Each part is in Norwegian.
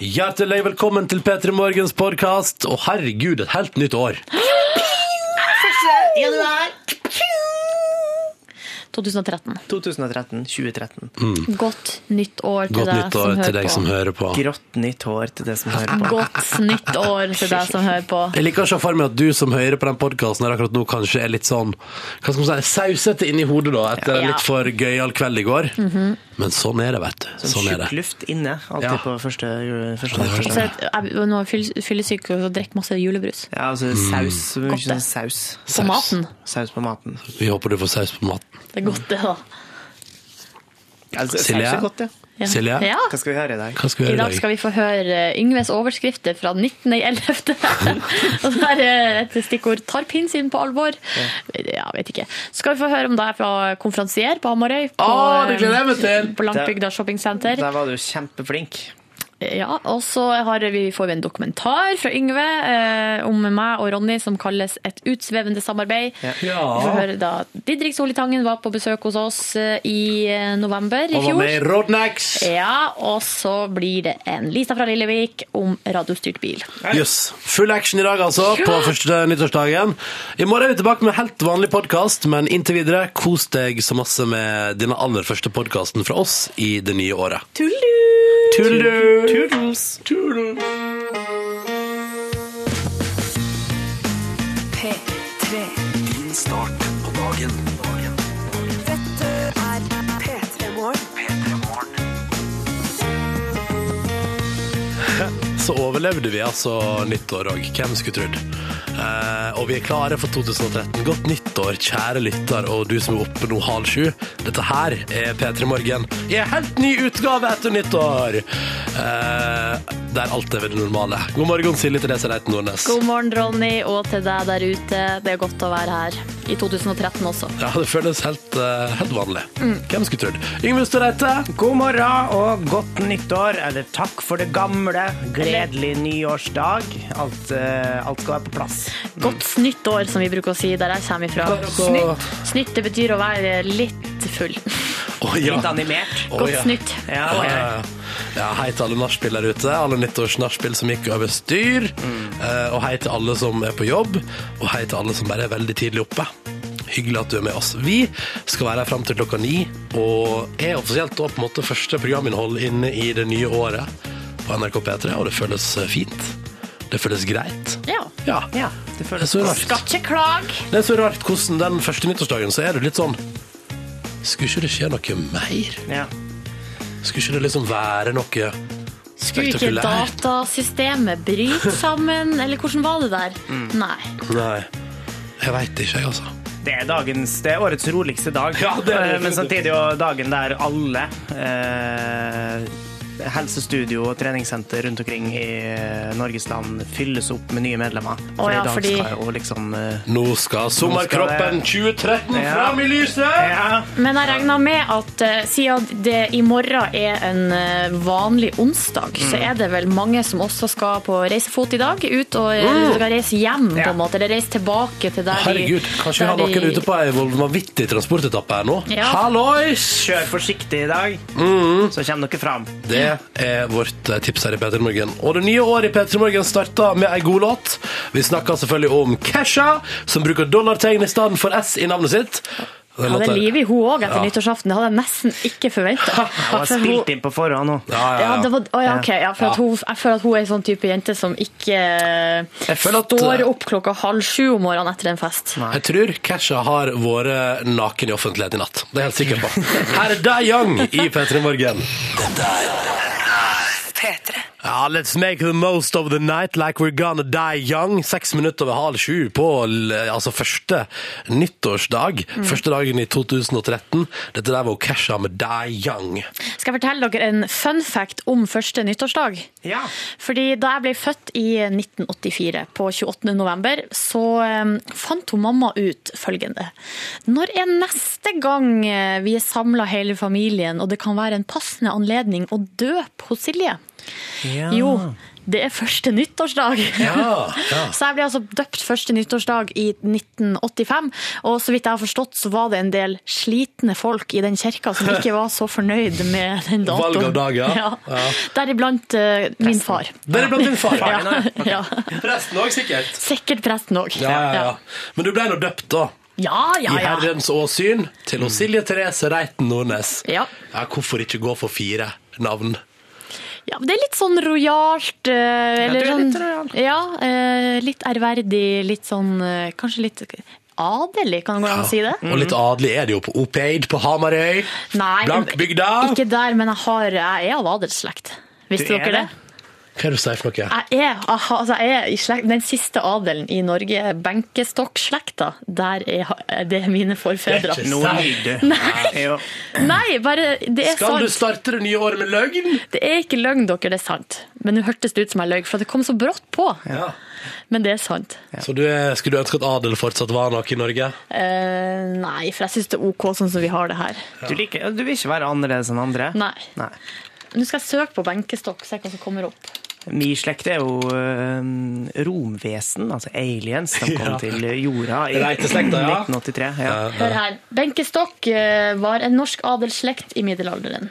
Hjertelig velkommen til P3 Morgens podkast. Og herregud, et helt nytt år. 2013. 2013, 2013. Godt nytt år til Godt deg nytt som år til deg på. som hører på. Grått nytt år til deg som hører på. Godt nytt år til deg som hører på. Jeg liker å se for meg at du som hører på den podkasten akkurat nå, kanskje er litt sånn hva skal man si, sausete inni hodet da, etter en Ja. litt for gøyal kveld i går. Men sånn er det, vet du. Sånn Sånn det. tjukk luft inne, alltid Ja. på første, første, det første. Så jeg nå fyll- fyllesyk og drikker masse julebrus. Ja, altså saus. Mye Godt det. sånn saus. På maten. Saus på maten. Vi håper du får saus på maten. Det er godt, det, da. Altså, Silje? Saus er godt, ja. Ja. Silje? Ja. Hva skal vi høre i dag? Hva skal vi I dag skal vi få høre Yngves overskrifter fra 19.11. Og så er et stikkord 'tar pinnsvin på alvor'. Ja, vet ikke. Så skal vi få høre om det er fra konferansier på Hamarøy. På, til! På Langbygda shoppingsenter. Der var du kjempeflink. Ja, og så har vi, får vi en dokumentar fra Yngve eh, om meg og Ronny som kalles Et utsvevende samarbeid. Ja. Vi får høre da Didrik Solitangen var på besøk hos oss eh, i eh, november i Og var fjor. med i Rodnax. Ja, og så blir det en Lisa fra Lillevik om radiostyrt bil. Jøss. Full action i dag, altså, på første nyttårsdagen. I morgen er vi tilbake med helt vanlig podkast, men inntil videre, kos deg så masse med denne aller første podkasten fra oss i det nye året. Tullu! Toodles. P3. Din start på dagen. dagen. Dette er P3 Morgen. Så overlevde vi altså nyttår òg. Hvem skulle trodd? Eh, og vi er klare for 2013. Godt nyttår, kjære lytter, og du som er oppe nå halv sju. Dette her er P3 Morgen i en helt ny utgave etter nyttår! Eh, der alt er ved det normale. God morgen, Silje Therese Reiten Nordnes. God morgen, Ronny, og til deg der ute. Det er godt å være her. I 2013 også. Ja, det føles helt, eh, helt vanlig. Hvem skulle trodd? Yngve Storeite. God morgen og godt nyttår, eller takk for det gamle. Gledelig nyårsdag. Alt, eh, alt skal være på plass. Godt snytt år, som vi bruker å si der jeg kommer ifra. Snytt. Snytt det betyr å være litt full. Å, ja. Litt animert. Oh, Godt ja. snytt. Ja, Ja, hei til alle nachspiel der ute. Alle nyttårsnachspiel som gikk over styr. Eh, og hei til alle som er på jobb. Og hei til alle som bare er veldig tidlig oppe. Hyggelig at du er med oss. Vi skal være her fram til klokka ni, og er offisielt da på en måte første programinnhold inne i det nye året på NRK P3, og det føles eh, fint. Det føles greit. Ja. Ja. Ja, det Det er føles så rart. Skal ikke klage. Det er så rart hvordan den første nyttårsdagen så er det litt sånn Skulle ikke det skje noe mer? ja. Skulle ikke det liksom være noe Skulle ikke datasystemet bryte sammen, eller hvordan var det der? Mm. Nei. Nei, jeg veit ikke, jeg, altså. Det er, dagens, det er årets roligste dag, Ja, det er det Eh, men samtidig jo dagen der alle eh, helsestudio og treningssenter rundt omkring i eh, Norges land fylles opp med nye medlemmer. For oh, ja, i dag fordi- skal jo liksom eh, Nå skal sommerkroppen 2013 Ja. fram i lyset! Ja, Men jeg regner med at eh, siden det i morgen er en eh, vanlig onsdag, så Mm. er det vel mange som også skal på reisefot i dag, ut og eh, skal reise hjem på en måte, eller reise tilbake til der de Herregud, kanskje vi har noen de- ute på ei vanvittig transportetappe her nå? Ja. Hallois! kjør forsiktig i dag, Mm. så kommer dere fram. Det er vårt eh, tips her i P3 Morgen. Og det nye året i P3 Morgen starta med ei god låt. Vi snakka selvfølgelig om Kesha, som bruker dollartegn i stedet for S i navnet sitt. Den hadde liv i hun òg etter Ja. nyttårsaften. Det hadde jeg nesten ikke forventa. har spilt inn på forhånd nå. Ja, ja, Ja, ja. var, ja, okay, ja, for Ja. hun, jeg føler at hun er en sånn type jente som ikke at- står opp klokka halv sju om morgenen etter en fest. Jeg tror Kesha har vært naken i offentlighet i natt. Det er jeg helt sikker på. Her er Dai Young i P3 Morgen. Dette er P3. Ja, let's make the most of the night like we're gonna die young. Seks minutter over halv sju på altså første nyttårsdag. Første dagen i 2013. Dette der var Kesha med Die Young. Skal jeg fortelle dere en fun fact om første nyttårsdag? Ja. Fordi da jeg ble født i 1984, på 28. november, så eh, fant hun mamma ut følgende. Når er neste gang eh, vi er samla hele familien, og det kan være en passende anledning å døpe hos Silje? Ja. Jo, det er første nyttårsdag. Ja, ja. Så jeg ble altså døpt første nyttårsdag i 1985, og så vidt jeg har forstått så var det en del slitne folk i den kirka som ikke var så fornøyd med den datoen. Valg av dag, ja. Ja. Deriblant uh, min far. Deriblant din far. Ja. ja. Presten òg, sikkert. Sikkert presten òg. Ja, ja, ja. Men du ble nå døpt, da. Ja, ja, I. Herrens åsyn til Silje Therese Reiten Nordnes. Ja. Ja, hvorfor ikke gå for fire navn? Ja, men det er litt sånn rojalt. eh, eller er sånn, litt rojal. Ja, eh, litt ærverdig, litt sånn eh, Kanskje litt adelig, kan det gå an å si det? Og litt adelig er det jo på Opeid på Hamarøy. Blankbygda. ikke der, men jeg, har, jeg er av adelsslekt. Visste Du er dere det? det? Hva er det du sier for noe? Jeg er, aha, altså jeg er i slekt, den siste adelen i Norge, benkestokk-slekta. Der er er det mine forfedre. Det er ikke sant. Nei. Nei, bare det er Skal du starte det nye året med løgn? Det er ikke løgn, dere, det er sant. Men nå hørtes det ut som jeg løy, for det kom så brått på. Ja. Men det er sant. Så du er, skulle du ønske at adel fortsatt var noe i Norge? Eh, nei, for jeg syns det er OK sånn som vi har det her. Du, liker, du vil ikke være annerledes enn andre? Nei. Nei. Nå skal jeg søke på benkestokk, se hva som kommer opp. Min slekt er jo øh, romvesen, altså aliens, som kom Ja. til jorda i Reiteslekta, ja. 1983. Ja. Hør her. Benkestokk Stokk var en norsk adelsslekt i middelalderen.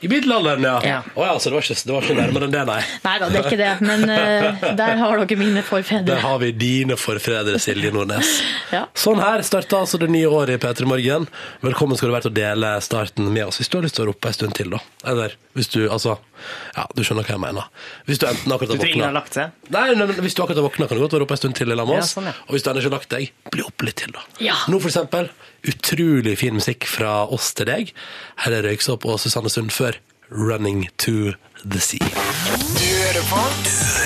I middelalderen, ja. Ja. Oh, ja, så det var, ikke, det var ikke nærmere enn det, nei. Nei da, det er ikke det, men uh, der har dere mine forfedre. Der har vi dine forfedre, Silje Nordnes. Ja. Sånn her starta altså det nye året i P3 Morgen. Velkommen skal du være til å dele starten med oss, hvis du har lyst til å rope en stund til, da. Eller hvis du, altså Ja, du skjønner hva jeg mener. Hvis du enten akkurat Du har tror ingen har våkna lagt seg? Nei, nei, men hvis du akkurat har våkna, kan du godt rope en stund til eller med oss. Ja, sånn, ja. Og hvis du ennå ikke har lagt deg, bli opp litt til, da. Ja. Nå, for eksempel, utrolig fin musikk fra oss til deg. Her er Røyksopp og Susanne Sund før 'Running to the Sea'. Du hører på Du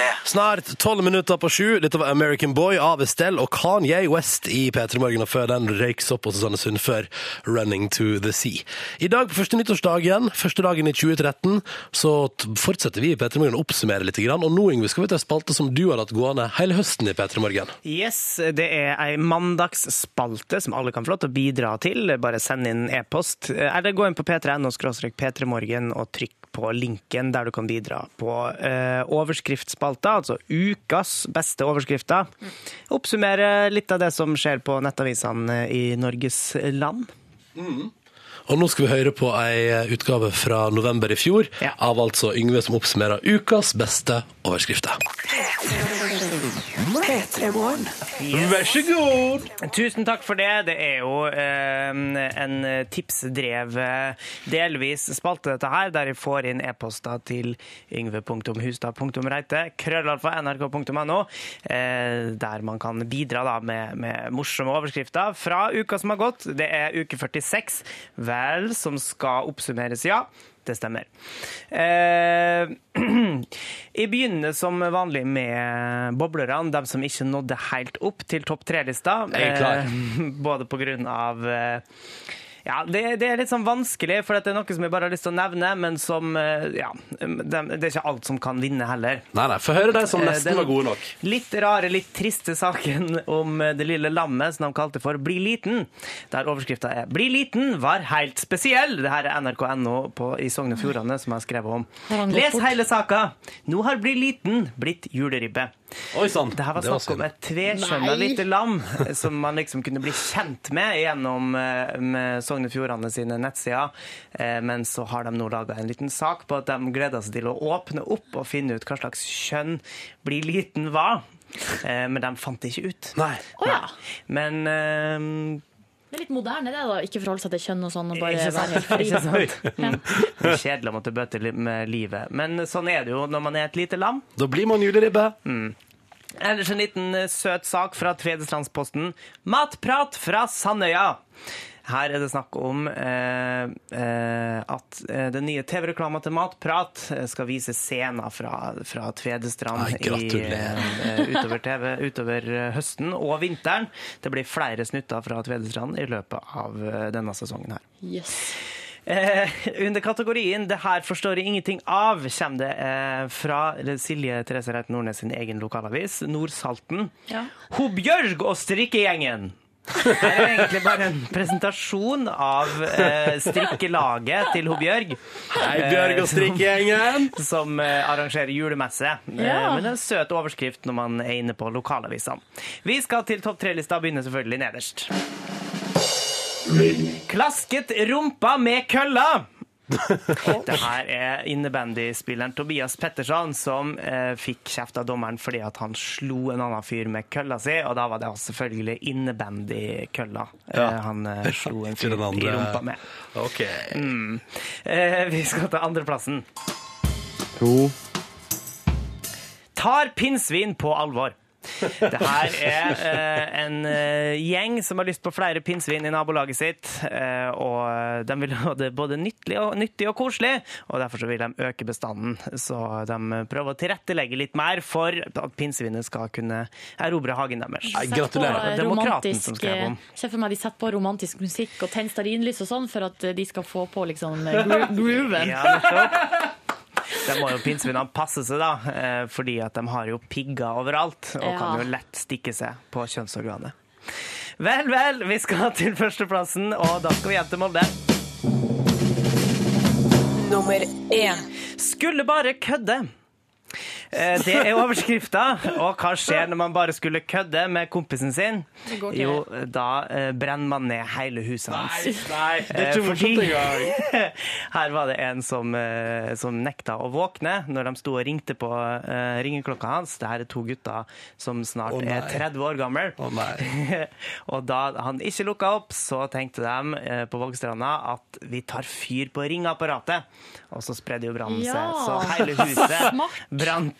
P3. Snart tolv minutter på sju. Dette var American Boy av Estelle og Kanye West i P3 Morgen. Og før den røyksopp hos Susanne Sund før Running to the Sea. I dag på første nyttårsdagen, første dagen i 2013, så fortsetter vi i P3 Morgen å oppsummere litt. Og nå, Yngve, skal vi ta en spalte som du har hatt gående hele høsten i P3 Morgen. Yes, det er ei mandagsspalte som alle kan få lov til å bidra til. Bare send inn e-post. Eller gå inn på p3.no p3morgen og trykk på linken der du kan bidra på eh, overskriftsspalta, altså ukas beste overskrifter. Oppsummere litt av det som skjer på nettavisene i Norges land. Og nå skal vi høre på ei utgave fra november i fjor Ja. av altså Yngve som oppsummerer ukas beste overskrifter. Vær så god! Tusen takk for det. Det er jo eh, en tipsdrevet delvis spalte, dette her, der jeg får inn e-poster til yngve.hustad.reite, krøllalfa nrk.no, eh, der man kan bidra da med, med morsomme overskrifter fra uka som har gått. Det er uke 46, vel, som skal oppsummeres, ja. Det stemmer. Eh, jeg begynner som vanlig med boblerne, de som ikke nådde helt opp til topp tre-lista. Jeg er klar. Eh, både på grunn av eh, ja, det, det er litt sånn vanskelig, for det er noe som jeg bare har lyst til å nevne, men som eh, Ja, det, det er ikke alt som kan vinne heller. Nei, nei, få høre de som Eh, nesten den var gode nok. Litt rare, litt triste saken om eh, det lille lammet som de kalte for Bli liten. Der overskrifta er 'Bli liten var helt spesiell'. Det her er nrk.no på- i Sogn og Fjordane som har skrevet om. Les hele saka! Nå har Bli liten blitt juleribbe. Oi sann. Det her var snakk om et tveskjønna lite lam eh, som man liksom kunne bli kjent med gjennom eh, med Sogn og Fjordane sine nettsider. Eh, Men så har de nå laga en liten sak på at de gleder seg til å åpne opp og finne ut hva slags kjønn Bli liten. Eh, Men de fant det ikke ut. Nei. Ja. Men eh, Det er litt moderne, det, da. Ikke forholde seg til kjønn og sånn, og bare være helt fri. Ikke sant? Ja. det er kjedelig å måtte bøte med livet. Men sånn er det jo når man er et lite lam. Da blir man juleribbe. Ellers en liten eh, søt sak fra Tvedestrandsposten. Matprat fra Sandøya. Her er det snakk om eh, eh, at eh, den nye TV-reklama til Matprat skal vise scener fra, fra Tvedestrand Ai, i, eh, utover, TV, utover høsten og vinteren. Det blir flere snutter fra Tvedestrand i løpet av denne sesongen her. Yes. Eh, under kategorien 'Det her forstår jeg ingenting av' kommer det eh, fra Silje Therese Reit Nordnes sin egen lokalavis, Nordsalten. Ja. Ho Bjørg og strikkegjengen. Her er egentlig bare en presentasjon av eh, strikkelaget til ho Bjørg. Hei, Bjørg og strikkegjengen. Som eh, arrangerer julemesse. Eh, Men en søt overskrift når man er inne på lokalavisene. Vi skal til topp tre-lista, begynner selvfølgelig nederst. Klasket rumpa med kølla! Det her er innebandyspilleren Tobias Petterson som eh, fikk kjeft av dommeren fordi at han slo en annen fyr med kølla si, og da var det selvfølgelig innebandykølla eh, han eh, slo en fyr den i rumpa med. OK. Eh, vi skal til andreplassen. Tar pinnsvin på alvor. Det her er eh, en eh, gjeng som har lyst på flere pinnsvin i nabolaget sitt. eh, og de vil ha det både nyttig og, nyttig og koselig, og derfor så vil de øke bestanden. Så de prøver å tilrettelegge litt mer for at pinnsvinet skal kunne erobre hagen deres. Nei, gratulerer. Demokraten som skrev om. Se for meg de setter på romantisk musikk og tenner stearinlys og sånn for at de skal få på liksom gro grooven. Ja. De må jo pinnsvinene passe seg, da, eh, fordi at de har jo pigger overalt og Ja. kan jo lett stikke seg på kjønnsorganet. Vel, vel, vi skal til førsteplassen, og da skal vi hjem til Molde. Nummer én. Skulle bare kødde. Eh, Det er overskrifta. Og hva skjer når man bare skulle kødde med kompisen sin? Jo, da eh, brenner man ned hele huset hans. Nei, det er Eh, ikke fordi- morsomt engang. Her var det en som, som nekta å våkne når de sto og ringte på ringeklokka hans. Det her er to gutter som snart er 30 år gammel. Å, og da han ikke lukka opp, så tenkte de på Vågstranda at vi tar fyr på ringeapparatet. Og så spredde jo brannen Ja. seg, så hele huset Smart.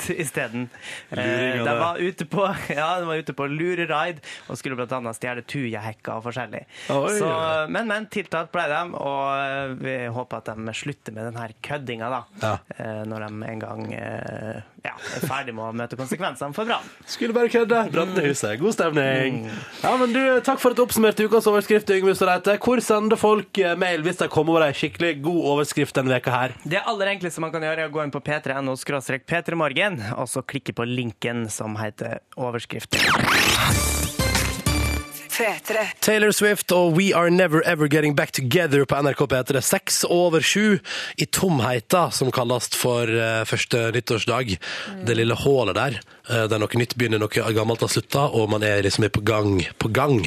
Brant isteden. Eh, de var ute på, ja, de var ute på lureraid og skulle annet stjele tujahekker og forskjellig. Oi. Så, men, men, tiltalt ble de, og eh, vi håper at de slutter med den her køddinga, da. Ja. Eh, Når de en gang eh, ja, er ferdig med å møte konsekvensene for brann. Skulle bare kødde. i huset. God stemning. Ja, men du, Takk for at du oppsummerte ukas overskrift, Yngve Storeite. Hvor sender folk eh, mail hvis de kommer over ei skikkelig god overskrift denne veka her? Det aller enkleste man kan gjøre, er å gå inn på p3.no p3morgen, og så klikke på linken som heter overskrift. P3. Taylor Swift og We Are Never Ever Getting Back Together på NRK P3. Seks over sju i tomheita, som kalles for eh, første nyttårsdag. Det lille hullet der, eh, der noe nytt begynner, noe gammelt har slutta, og man er liksom på gang. På gang.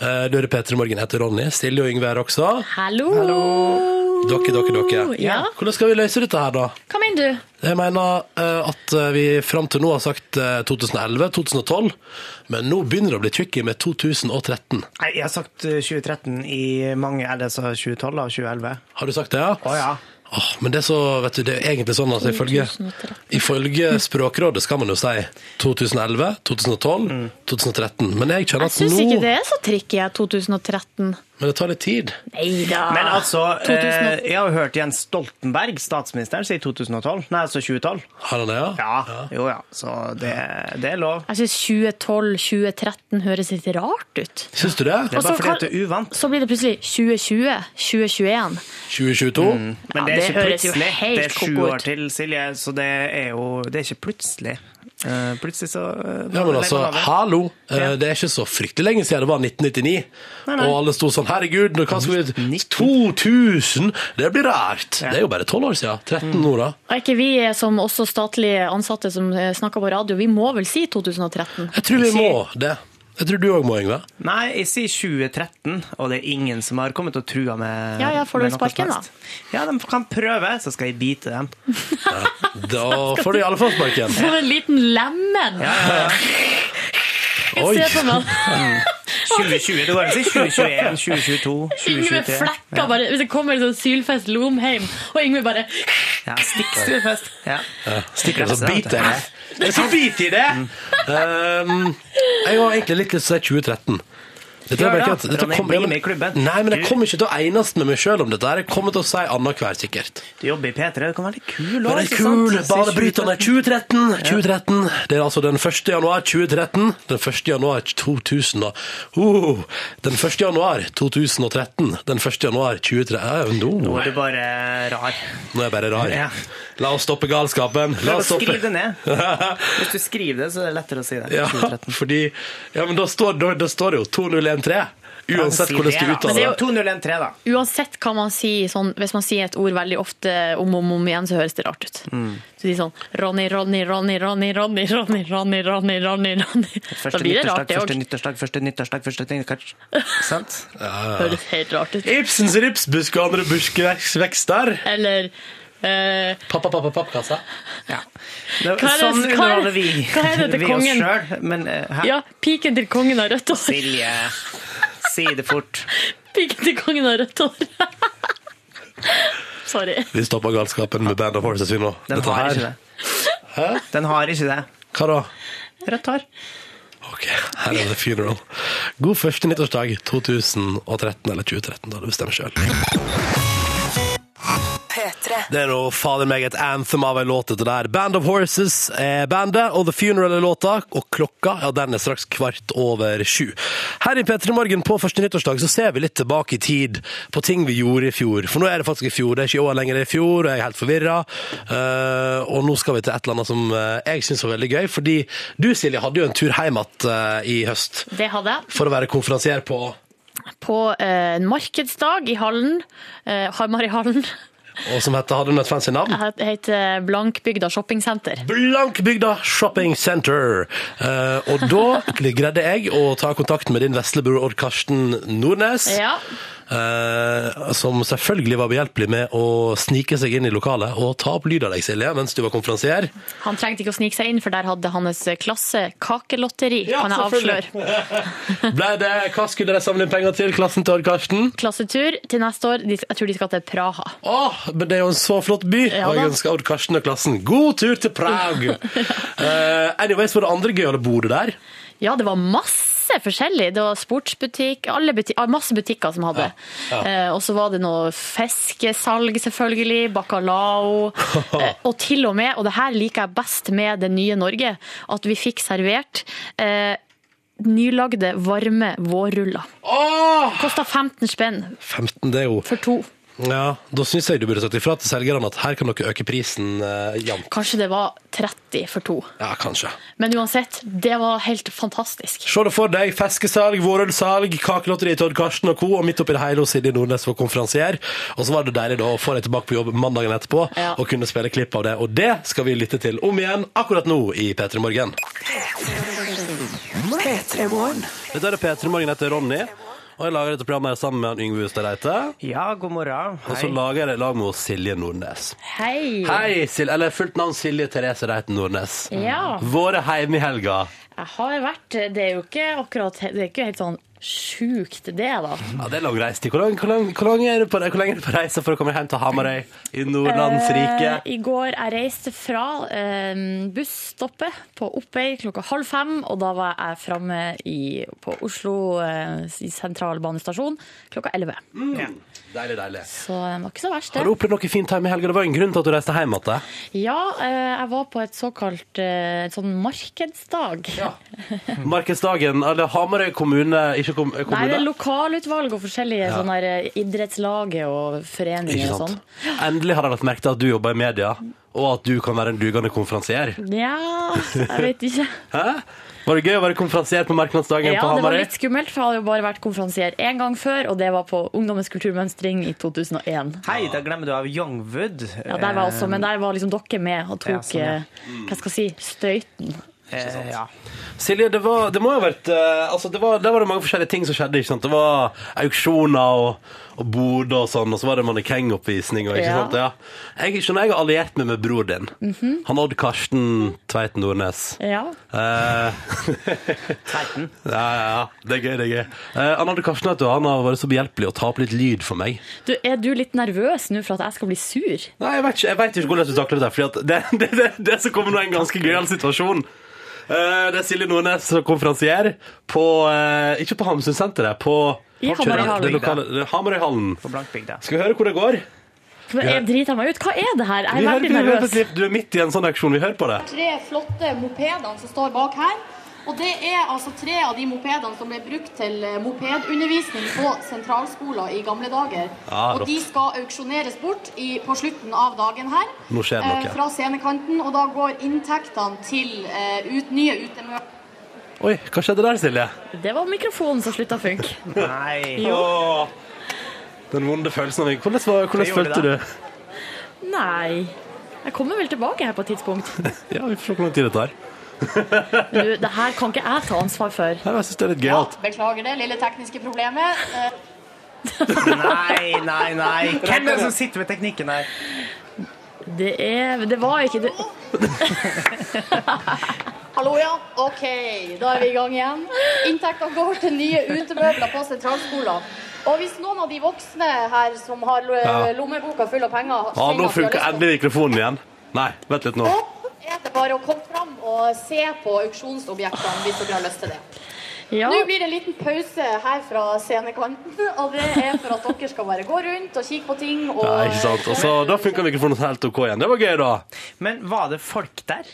Eh, Du hører P3 Morgen heter Ronny. Silje og Yngve er også. Hallo! Dere, dere, dere. Ja. Hvordan skal vi løse dette her, da? Hva mener du? Jeg mener eh, at eh, vi fram til nå har sagt eh, 2011, 2012, men nå begynner det å bli tricky med 2013. Nei, jeg har sagt eh, 2013 i mange Eller så 2012 og 2011. Har du sagt det, ja? Å ja. Åh, men det er så, vet du, det er egentlig sånn at ifølge, 2013. ifølge Språkrådet skal man jo si 2011, 2012, 2013. Men jeg kjenner Jeg syns ikke det er så tricky, jeg, 2013. Men det tar litt tid. Nei da. Men altså, eh, jeg har jo hørt Jens Stoltenberg, statsministeren, si 2012. Nei, altså 2012. Har han det, ja? Ja, jo ja. Så det, det er lov. Jeg syns 2012-2013 høres litt rart ut. Syns du det? Det er bare Også, fordi at det er uvant. Så blir det plutselig 2020, 2021. 2022? Men Ja, det er det ikke høres jo plutselig. helt Det er sju år til, Silje, så det er jo det er ikke plutselig. Eh, plutselig så eh, Ja, men altså, hallo! Eh, Ja. Det er ikke så fryktelig lenge siden det var 1999. Nei, nei. Og alle sto sånn, herregud, nå hva skal vi 2000! Det blir rart! Ja. Det er jo bare 12 år siden. 13 nå, da. Er ikke vi som også statlige ansatte som snakker på radio, vi må vel si 2013? Jeg tror vi må det. Jeg tror du òg må, Yngve. Nei, jeg sier 2013, og det er ingen som har kommet og trua med Ja, ja, får du sparken, da? Ja, de kan prøve, så skal jeg bite dem. Da får du i alle fall sparken. Som en liten lemen! Oi. Se på meg. 2020, det går an å si 2021, 2022, Yngve 2023. flekker bare Hvis det kommer en sånn sylfest Lomheim, og Yngve bare Ja, stikkstuefest. Ja. Stikker så biter jeg. Det er så bit i det! Um, jeg har egentlig litt lyst til å si 2013. Dette er bare ikke at- dette Ronny, kom- bli med i klubben. Nei, men jeg Du- kommer ikke til å enes med meg sjøl om dette. her. Jeg kommer til å si annenhver, sikkert. Du jobber i P3, det kan være litt kul Men òg, det er kul, banebrytende 2013! 2013. Det er altså den 1. januar 2013. Den 1. januar 2000 og uh, Den 1. januar 2013. Den 1. januar 2013. Ja, Nå nå, er du bare rar. nå er jeg bare rar. Ja. La oss stoppe galskapen. La oss stoppe Skriv det ned. Hvis du skriver det, så er det lettere å si det. Ja, fordi Ja, men da står, da, da står det jo 2-0-1-3. Uansett hvordan du uttaler det Men det. er jo- 2-0-1-3, da. Uansett hva man sier, sånn, hvis man sier et ord veldig ofte om og om, om igjen, så høres det rart ut. Mm. Så de sånn Ronny, Ronny, Ronny, Ronny, Ronny, Ronny, Ronny, Ronny, Ronny, Ronny. Da blir det rart, det første òg. nyttårsdag, første nyttårsdag, første nyttårsdag. Sant? Høres helt rart ut. Ibsens ripsbusk og andre buskvekster. Eller eh, Pappa, pappa, pappkassa. Ja. Det, Hva er det- sånn hva er- underholder vi, hva er det til vi oss kongen? sjøl. Men eh. Ja, piken til kongen har rødt hår. Silje, si det fort. Piken til kongen har rødt hår. Sorry. Vi stopper galskapen med Band of Horses vi nå. Den Dette har her- ikke det. Den har ikke det. Hva da? Rødt hår. Ok, her er det Funeral. God første nyttårsdag 2013 eller 2013, da du bestemmer sjøl. P3. Det er nå fader meg et anthem av en låt dette der. Band of Horses er bandet, og The Funeral er låta. Og klokka ja, den er straks kvart over sju. Her i P3 Morgen på første nyttårsdag så ser vi litt tilbake i tid på ting vi gjorde i fjor. For nå er det faktisk i fjor, det er ikke i år lenger, det er i fjor, og jeg er helt forvirra. Uh, og nå skal vi til et eller annet som eh, jeg syns var veldig gøy. Fordi du, Silje, hadde jo en tur hjem igjen eh, i høst Det hadde jeg. for å være konferansier på På eh, en markedsdag i hallen, eh, Hamar-hallen. Og som heter, hadde hun et fancy navn? Det heter Blankbygda shoppingsenter. Blankbygda Shopping Center. Eh, og da greide jeg å ta kontakt med din veslebror Odd Karsten Nordnes. Ja. Eh, som selvfølgelig var behjelpelig med å snike seg inn i lokalet og ta opp lyd av deg, Silje, mens du var konferansier. Han trengte ikke å snike seg inn, for der hadde hans klasse kakelotteri, Ja, kan jeg avsløre. Ble det, hva skulle de samle inn penger til, klassen til Odd Karsten? Klassetur til neste år. Jeg tror de skal til Praha. Åh, men det er jo en så flott by, Ja og jeg ønsker Odd Karsten og klassen god tur til Prague. uh, anyways, var det andre gøyale bordet der? Ja, det var masse forskjellig. Det var sportsbutikk, alle buti ah, masse butikker som hadde. Ja, Ja. og så var det noe fiskesalg, selvfølgelig. Bacalao. eh, og til og med, og det her liker jeg best med det nye Norge, at vi fikk servert eh, nylagde, varme vårruller. Åh! Kosta 15 spenn 15, det er jo for to. Ja, da syns jeg du burde sagt ifra til selgerne at her kan dere øke prisen eh, jevnt. Kanskje det var 30 for to. Ja, kanskje. Men uansett, det var helt fantastisk. Se det for deg. Feskesalg, vårølsalg, kakelotteri til Odd Karsten og co. Og midt oppi det hele hos Silje Nordnes var konferansier. Og så var det deilig da å få deg tilbake på jobb mandagen etterpå Ja. og kunne spille klipp av det. Og det skal vi lytte til om igjen akkurat nå i P3 Morgen. P3 Morgen. Dette er P3 Morgen etter Ronny. Og jeg lager dette programmet her sammen med han Yngve Hustad Reite. Ja, god morgen. Og så lager jeg det i lag med Silje Nordnes. Hei! Hei, Silje. Eller fullt navn Silje Therese Reiten Nordnes. Ja. Våre heime i helga. Jeg har vært Det er jo ikke akkurat Det er ikke helt sånn sjukt, det, da. Ja, det er lang reistid. Hvor, lang, hvor, lang, hvor, lang er du på, hvor lenge er du på reise for å komme hjem til Hamarøy i Nordlandsriket? Eh, I går jeg reiste fra eh, busstoppet på Oppøy klokka halv fem, og da var jeg framme på Oslo eh, i sentral klokka elleve. Ja. Deilig, deilig. Så det var ikke så verst, det. Har du opplevd noe fint hjemme i helga? Det var en grunn til at du reiste hjem igjen. Ja, eh, jeg var på et såkalt et sånn markedsdag. Markedsdagen, eller Hamarøy kommune, ikke kommune? Nei, det er lokalutvalg og forskjellige Ja. sånne eh, idrettslaget og foreninger og sånn. Endelig har jeg lagt merke til at du jobber i media, og at du kan være en dugende konferansier. Ja, jeg vet ikke. Hæ? Var det gøy å være konferansier på markedsdagen Ja, på det var litt skummelt, for jeg hadde jo bare vært konferansier én gang før, og det var på Ungdommens kulturmønstring i 2001. Hei, da glemmer du av Youngwood. Ja, der var også, Men der var liksom dere med og Ja, tok sånn, ja. eh, hva skal jeg si, støyten. Eh, ja. Silje, det, var, det må ha vært eh, altså det var, Der var det mange forskjellige ting som skjedde. ikke sant? Det var auksjoner og, og boder og sånn, og så var det mannekengoppvisning. og ikke Ja. sant? Ja. Jeg skjønner jeg har alliert meg med bror din. Han Odd Karsten Tveiten Nordnes. Ja. Eh, Tveiten. ja, ja, ja. Det er gøy, det er gøy. Eh, han Odd Karsten vet du, han har vært så behjelpelig å ta opp litt lyd for meg. Du, er du litt nervøs nå for at jeg skal bli sur? Nei, Jeg vet ikke, jeg vet ikke hvordan du takler det. Fordi det, det, det, det som kommer nå er en ganske gøyal situasjon. Eh, det er Silje Nordnes som konferansier på eh, Ikke på Hamsunsenteret, på I Hamarøyhallen. Skal vi høre hvor det går? Men Jeg driter meg ut. Hva er det her? Jeg er veldig nervøs. Du er midt i en sånn auksjon. Vi hører på det. tre flotte mopedene som står bak her. Og det er altså tre av de mopedene som ble brukt til eh, mopedundervisning på sentralskoler i gamle dager. Ja, og de skal auksjoneres bort i, på slutten av dagen her. Nå skjer det eh, fra scenekanten, og da går inntektene til eh, ut, nye utemøter. Oi, hva skjedde der, Silje? Det var mikrofonen som slutta å funke. Nei. Jo. Den vonde følelsen av meg. Hvordan, var, hvordan følte det du? Nei. Jeg kommer vel tilbake her på et tidspunkt. Ja, vi får se hvor lang tid det tar. Du, det her kan ikke jeg ta ansvar for. Jeg synes det er litt Ja, beklager det lille tekniske problemet. Eh, Nei, nei, nei. Hvem er det som sitter ved teknikken her? Det, er, det var ikke det. Hallo, ja. OK, da er vi i gang igjen. Inntektene går til nye utemøbler på sentralskolen. Og hvis noen av de voksne her som har lommeboka full av penger Ja, nå funker endelig mikrofonen igjen. Nei, vent litt nå. Er det bare å komme fram og se på auksjonsobjektene hvis dere har lyst til det. Ja, Nå blir det en liten pause her fra scenekanten, og det er for at dere skal bare gå rundt og kikke på ting. Og, Nei, ikke sant? Og så, da funker mikrofonen helt OK igjen. Det var gøy, da. Men var det folk der?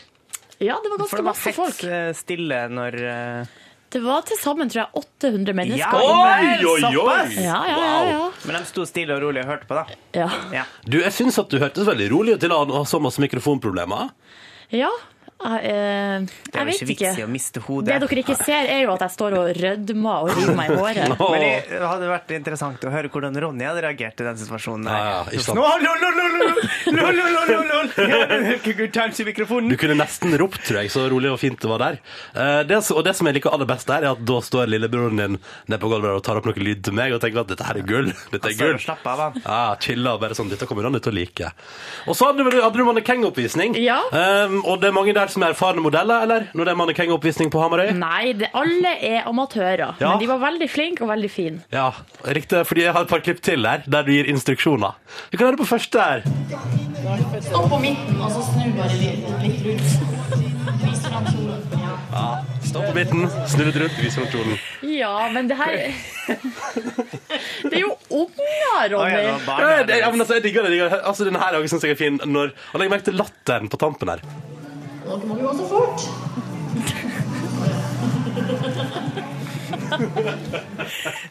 ja, det var For ganske det var masse fett var helt stille når eh, Det var til sammen tror jeg 800 mennesker. Ja. Oi, oi, oi! Ja, ja, ja. ja. Men de sto stille og rolig og hørte på, da. ja. Ja. Du, jeg syns at du hørtes veldig rolig ut til å ha så masse mikrofonproblemer. Ja. Jeg, jeg, jeg vet ikke. ikke. Det dere ikke ser, er jo at jeg står og rødmer og river meg i håret. no. Men det hadde vært interessant å høre hvordan Ronny hadde reagert i den situasjonen. Der. Ja, no, no, du kunne nesten ropt, tror jeg, så rolig og fint det var der. Det, og det som jeg liker aller best der, er at da står lillebroren din ned på gulvet og tar opp noe lyd til meg og tenker at dette her er gull. Dette er gull. Slapp av, han. Ja, chilla bare sånn. Dette kommer han til å like. Og så hadde, du du mannekengoppvisning, ja. um, og det er mange der som er erfarne modeller, eller? Når det er mannekengoppvisning på Hamarøy? Nei, det, alle er amatører. Ja. Men de var veldig flinke og veldig fine. Ja, riktig, fordi jeg har et par klipp til der, der du gir instruksjoner. Vi kan høre på første her. Stopp på midten, og så snu bare litt, litt rundt. Vis fram kjolen. Ja. Stopp på midten, snu litt rundt, vis fram kjolen. Ja, men det her Det er jo unger, Ronny. Ja, ja, men altså, jeg digger det. Jeg digger det. Altså, denne her syns jeg er fin. Når, legg merke til latteren på tampen her. Dere må gå så fort.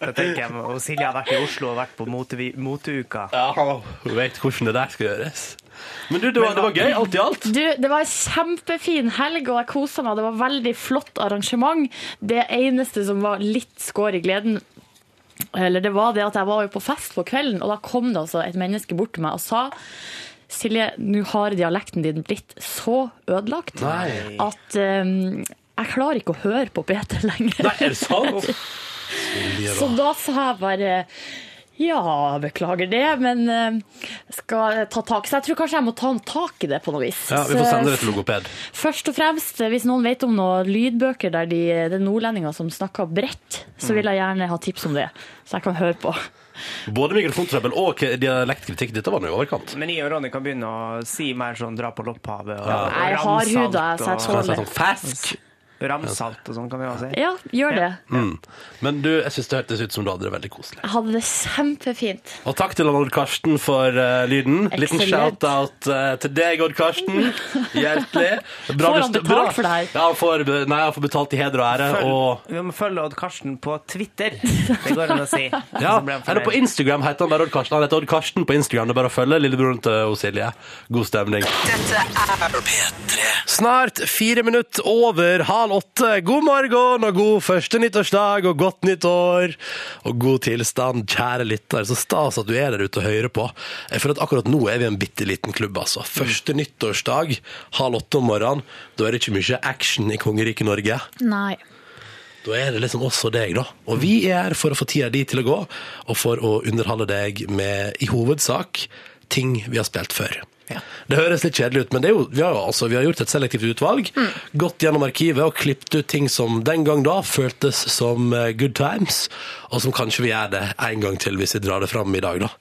Da tenker jeg, og Silje har vært i Oslo og vært på moteuka. Ja, hun vet hvordan det der skal gjøres. Men du, det var, det var gøy, alt i alt. Du, det var en kjempefin helg, og jeg kosa meg. Det var veldig flott arrangement. Det eneste som var litt skår i gleden, eller det var det at jeg var jo på fest på kvelden, og da kom det altså et menneske bort til meg og sa Silje, nå har dialekten din blitt så ødelagt Nei. at um, jeg klarer ikke å høre på Peter lenger. Nei, er det sant? Så da. sa jeg bare ja, beklager det, men eh, skal ta tak. Så jeg tror kanskje jeg må ta tak i det på noe vis. Ja, vi får sende det til logoped. Først og fremst, hvis noen vet om noen lydbøker der de, det er nordlendinger som snakker bredt, så vil jeg gjerne ha tips om det, så jeg kan høre på. Både mikrofontrøbbel og dialektkritikk. Dette var nå i overkant. Men jeg og Ronny kan begynne å si mer sånn dra på lopphavet og, Ja. Jeg har huda, så jeg og, Så jeg tåler sånn fersk. Ramsalt og sånn kan vi også si. Ja, gjør det. Mm. Men du, jeg synes det hørtes ut som du hadde det veldig koselig. Jeg hadde det kjempefint. Og takk til Odd Karsten for uh, lyden. Liten shout-out uh, til deg, Odd Karsten. Hjertelig. Bra Får han betalt bra. for det her? Ja, han får, nei, han får betalt i heder og ære. Følg, Og vi må følge Odd Karsten på Twitter. Det går an å si. Ja, eller på. Instagram heter han bare Odd Karsten. Han heter Odd Karsten på Instagram. Det er bare å følge lillebroren til Silje. God stemning. Dette er P3 Snart fire minutter over halv åtte. God morgen og god første nyttårsdag og godt nytt år. Og god tilstand, kjære lytter. Så stas at du er der ute og hører på. Jeg føler at akkurat nå er vi en bitte liten klubb, altså. Første nyttårsdag, halv åtte om morgenen. Da er det ikke mye action i kongeriket Norge. Nei. Da er det liksom oss og deg, da. Og vi er her for å få tida di til å gå, og for å underholde deg med, i hovedsak, ting vi har spilt før. Det høres litt kjedelig ut, men det jo, vi, har, altså, vi har gjort et selektivt utvalg, gått gjennom arkivet og klippet ut ting som den gang da føltes som eh, good times, og som kanskje vi gjør det en gang til hvis vi drar det fram i dag, da.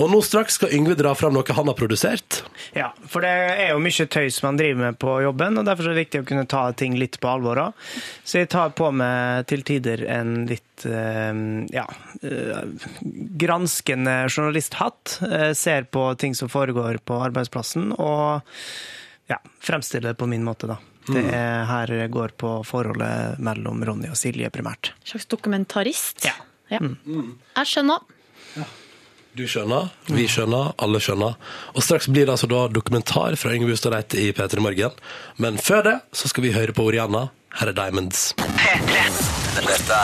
Og nå straks skal Yngve dra fram noe han har produsert. Ja, for det er jo mye tøys man driver med på jobben, og derfor er det viktig å kunne ta ting litt på alvor òg. Så jeg tar på meg til tider en litt eh, ja, eh, granskende journalisthatt. eh, Ser på ting som foregår på arbeidsplassen, og ja, fremstiller det på min måte, da. Det er her det går på forholdet mellom Ronny og Silje, primært. En slags dokumentarist. Ja. Ja. Jeg skjønner. Du skjønner, vi skjønner, alle skjønner. Og straks blir det altså da dokumentar fra Yngve Hustad Reite i P3 Morgen. Men før det så skal vi høre på Oriana Her er Diamonds. Dette,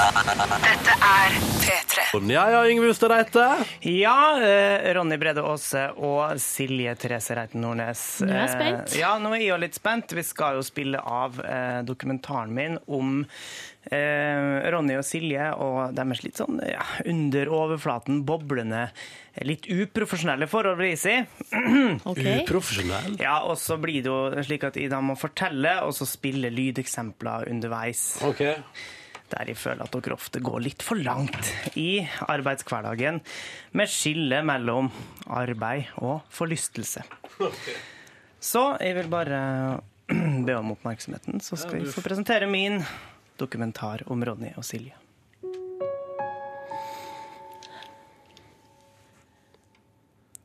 Dette er P3. Ja, ja, Yngve Hustad Reite. Ja, eh, Ronny Brede Aase og Silje Therese Reiten Nordnes. Nå er jeg spent. Eh, Ja, nå er jeg jo litt spent. Vi skal jo spille av eh, dokumentaren min om Ronny og Silje og deres litt sånn ja, under overflaten boblende, litt uprofesjonelle forhold, vil jeg si. Uprofesjonell. Ja, og så blir det jo slik at jeg da må fortelle, og så spille lydeksempler underveis. Okay. Der jeg føler at dere ofte går litt for langt i arbeidshverdagen med skille mellom arbeid og forlystelse. Så jeg vil bare be om oppmerksomheten, så skal vi få presentere min dokumentar om Ronny og Silje.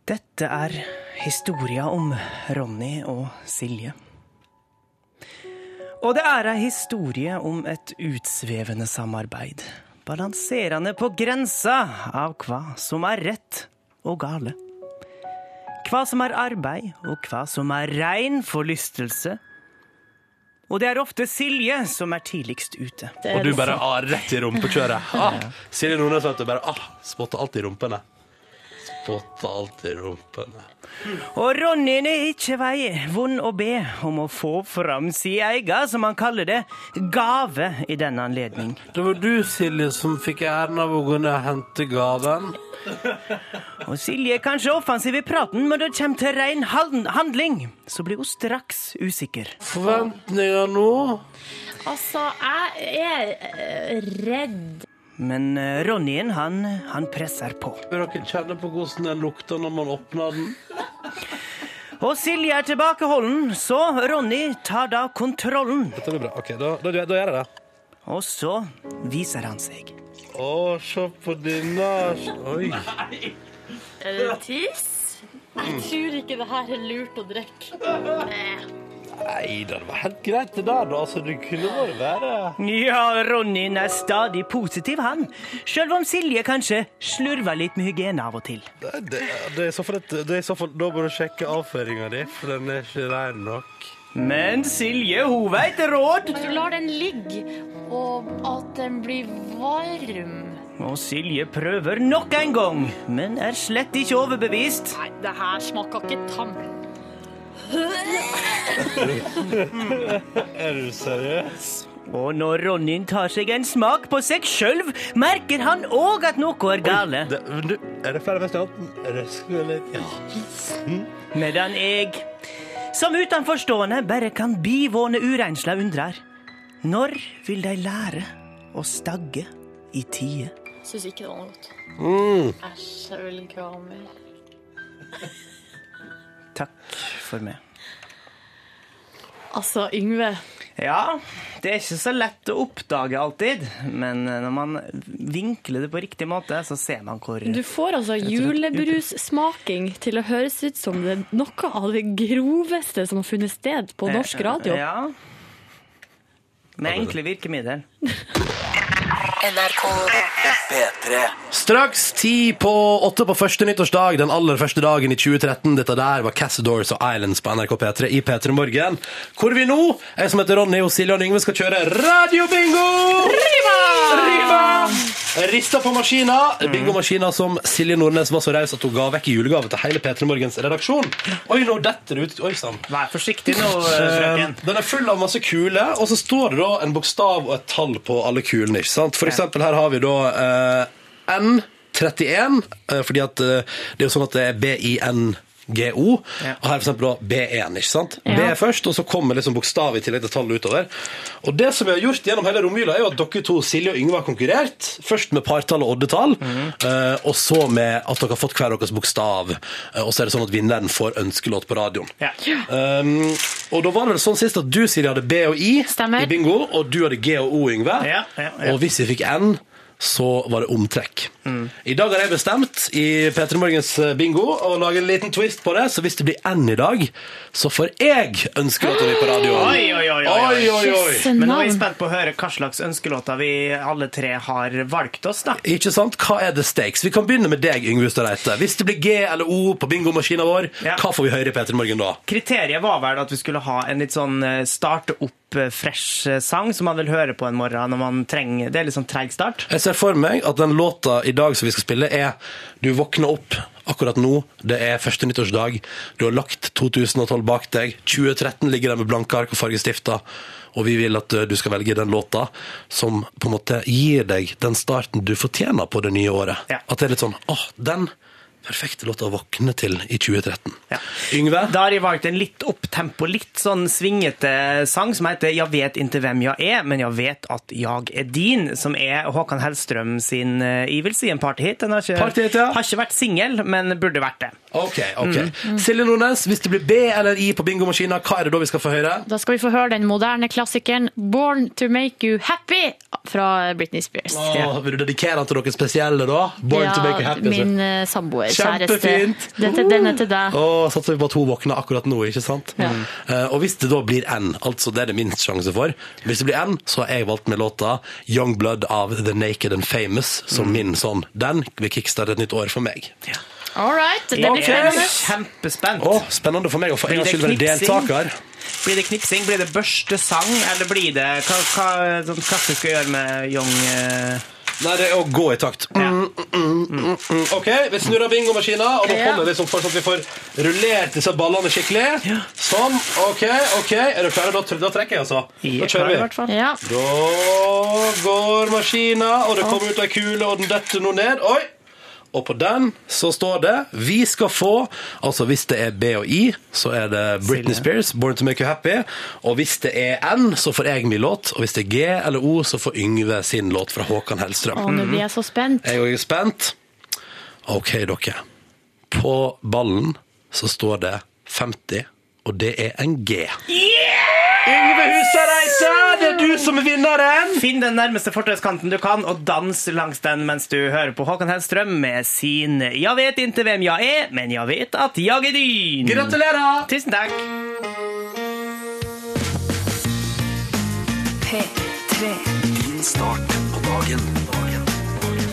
Dette er historia om Ronny og Silje. Og det er ei historie om et utsvevende samarbeid, balanserende på grensa av hva som er rett og gale. Hva som er arbeid, og hva som er rein forlystelse. Og det er ofte Silje som er tidligst ute. Og du bare ah, rett i rumpekjøret. Ah, Silje Nordnes vet du bare ah, spotter i rumpene. Spotter alt i rumpene. Og Ronnyen er ikke vei vond å be om å få fram si eiga, som han kaller det, gave i denne anledning. Det var du, Silje, som fikk æren av å gå ned og hente gaven. Og Silje er kanskje offensiv i praten, men når det kommer til rein handling, så blir hun straks usikker. Forventninger nå? Altså, jeg er eh, redd. Men eh, Ronnyen, han, han presser på. Vil dere kjenne på hvordan den lukter når man åpner den? Og Silje er tilbakeholden, så Ronny tar da kontrollen. Dette blir bra. Ok, da, da, da gjør jeg det. Og så viser han seg. Å, se på denne Oi. Er det tiss? Jeg tror ikke det her er lurt å drikke. Nei. Det var helt greit det der, da. Altså, det kunne bare være Ja, Ronnyen er stadig positiv, han. Sjøl om Silje kanskje slurver litt med hygiene av og til. Det, det, det er i så fall, det er i så fall Da bør du sjekke avføringa di, for den er ikke rein nok. Men Silje, hun veit råd. Du lar den ligge, og at den blir varm. Og Silje prøver nok en gang, men er slett ikke overbevist. Nei, det her smaker ikke tam. Er du seriøs? Og når Ronnyen tar seg en smak på seg sjøl, merker han òg at noe er gale. Det, du, er det ferdig med staten? Røsker litt? Ja. Medan jeg, som utenforstående, bare kan bivåne urensla undrer. Når vil de lære å stagge i tide? Syns ikke det var noe godt. Mm. Jeg vil ikke ha mer. Takk for meg. Altså, Yngve. Ja, det er ikke så lett å oppdage alltid, men når man vinkler det på riktig måte, så ser man hvor Du får altså julebrussmaking til å høres ut som det er noe av det groveste som har funnet sted på norsk radio. Ja. Med enkle virkemidler. NRK P3. Straks ti på åtte på første nyttårsdag, den aller første dagen i 2013. Dette der var Cassadors og Islands på NRK P3 i P3 Morgen. Hvor vi nå, jeg som heter Ronny og Silje og Yngve, skal kjøre radiobingo! Riva! Riva! Rista på maskina. Bingomaskina som Silje Nordnes var så raus at hun ga vekk i julegave til hele P3 Morgens redaksjon. Oi, nå detter det ut. Oi sann. Vær forsiktig nå, frøken. Den er full av masse kuler, og så står det da en bokstav og et tall på alle kulene. ikke sant? For eksempel her har vi da eh, N31, eh, fordi at eh, det er jo sånn at det er B-I-N-G-O, Ja. og her for eksempel da B1, ikke sant? Ja. B er først, og så kommer liksom bokstav i tillegg til tallet utover. Og det som vi har gjort gjennom hele romjula, er jo at dere to, Silje og Yngve, har konkurrert. Først med partall og oddetall, eh, og så med at dere har fått hver deres bokstav. Eh, og så er det sånn at vinneren får ønskelåt på radioen. Ja. Um, og da var det vel sånn sist at du Siri, hadde B og I Stemmer. i bingo, og du hadde G og O, Yngve. Ja, ja, ja. Og hvis vi fikk N, så var det omtrekk. Mm. I dag har jeg bestemt i P3 Morgens bingo å lage en liten twist på det, så hvis det blir N i dag, så får jeg ønskelåta mi på radioen. Oi, oi, oi, oi, oi, oi, oi. Men nå er jeg spent på å høre hva slags ønskelåter vi alle tre har valgt oss, da. Ikke sant? Hva er the stakes? Vi kan begynne med deg, Yngve Ustadreite. Hvis det blir G eller O på bingomaskina vår, Ja. hva får vi høre i P3 Morgen da? Kriteriet var vel at vi skulle ha en litt sånn eh, starte opp toppfresh sang som man vil høre på en morgen når man trenger Det er litt sånn treig start. Jeg ser for meg at den låta i dag som vi skal spille, er Du våkner opp akkurat nå. Det er første nyttårsdag. Du har lagt 2012 bak deg. 2013 ligger der med blanke ark og fargestifter. Og vi vil at uh, du skal velge den låta som på en måte gir deg den starten du fortjener på det nye året. Ja. At det er litt sånn åh, den perfekte låta å våkne til i 2013. Ja. Yngve? Da har jeg valgt en litt opptempo, litt sånn svingete sang som heter 'Jeg vet ikke hvem jeg er, men jeg vet at jeg er din', som er Håkan Hellstrøm sin ivelse jeg vil si en partyhit. Den har ikke, Partyhit, ja. har ikke vært singel, men burde vært det. Ok, ok. Silje Nordnes, hvis det blir B eller I på bingomaskina, hva er det da vi skal få høre? Da skal vi få høre den moderne klassikeren 'Born to Make You Happy' fra Britney Spears. Åh, vil du dedikere den til noen spesielle da? Born to make you happy. altså. min eh, samboer, Kjempefint. kjæreste. Dette, den er til deg. Oh, satser vi på at hun våkner akkurat nå, ikke sant? Ja. Uh, og hvis det da blir N, altså det er det minst sjanse for, hvis det blir N, så har jeg valgt med låta Young Blood av The Naked and Famous som min sånn. Den vil kickstarte et nytt år for meg. All right, det blir spennende. kjempespent. Oh, spennende for meg å få en gangs skyld være deltaker. Blir det knipsing, blir det børstesang, eller blir det hva, hva sånn klassisk å gjøre med Young eh, Nei, det er å gå i takt. Mm, mm, mm, mm. Ok, vi snurrer bingomaskina, og nå kommer vi som for at vi får rullert disse ballene skikkelig. Sånn, ok, ok. Er du klare? Da, da trekker jeg altså. Da er kjører vi. Ja. Da går maskina, og det kommer ut ei kule, og den detter nå ned. Oi! Og på den så står det 'Vi skal få'. Altså hvis det er B og I, så er det Britney Silje. Spears, 'Born to Make You Happy'. Og hvis det er N, så får jeg min låt. Og hvis det er G eller O, så får Yngve sin låt fra Håkan Hellstrøm. Å, nå blir jeg så spent. Jeg òg er spent. OK, dere. På ballen så står det 50, og det er en G. Yngve Husareise, det er du som er vinneren! Finn den nærmeste fortauskanten du kan, og dans langs den mens du hører på Håkan Hellstrøm med sin 'Jeg vet ikke hvem jeg er, men jeg vet at jeg er din'. Gratulerer! Tusen takk. P3. Din start på dagen. dagen.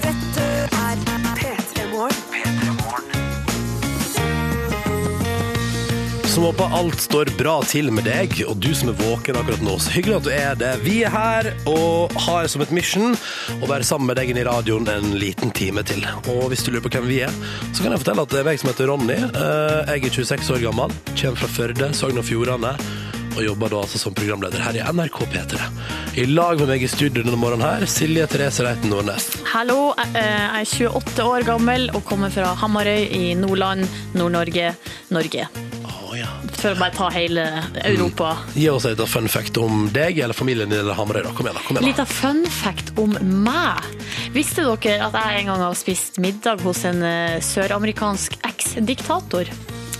Dette er P3 Morgen. P3 Morgen. Som håper alt står bra til med deg, og du som er våken akkurat nå. Så hyggelig at du er det. Vi er her og har som et mission å være sammen med deg inn i radioen en liten time til. Og hvis du lurer på hvem vi er, så kan jeg fortelle at det er meg som heter Ronny. Eh, Jeg er 26 år gammel, kommer fra Førde, Sogn og Fjordane. Og jobber da altså som programleder her i NRK P3. I lag med meg i studio denne morgenen her, Silje Therese Reiten Nordnes. Hallo, jeg jeg er 28 år gammel og kommer fra Hamarøy i Nordland, Nord-Norge, Norge. Å ja. For å bare ta hele Europa. Gi oss et fun fact om deg eller familien din eller Hamarøy. Kom igjen, da. kom igjen da. av fun fact om meg. Visste dere at jeg en gang har spist middag hos en eh, søramerikansk eks-diktator?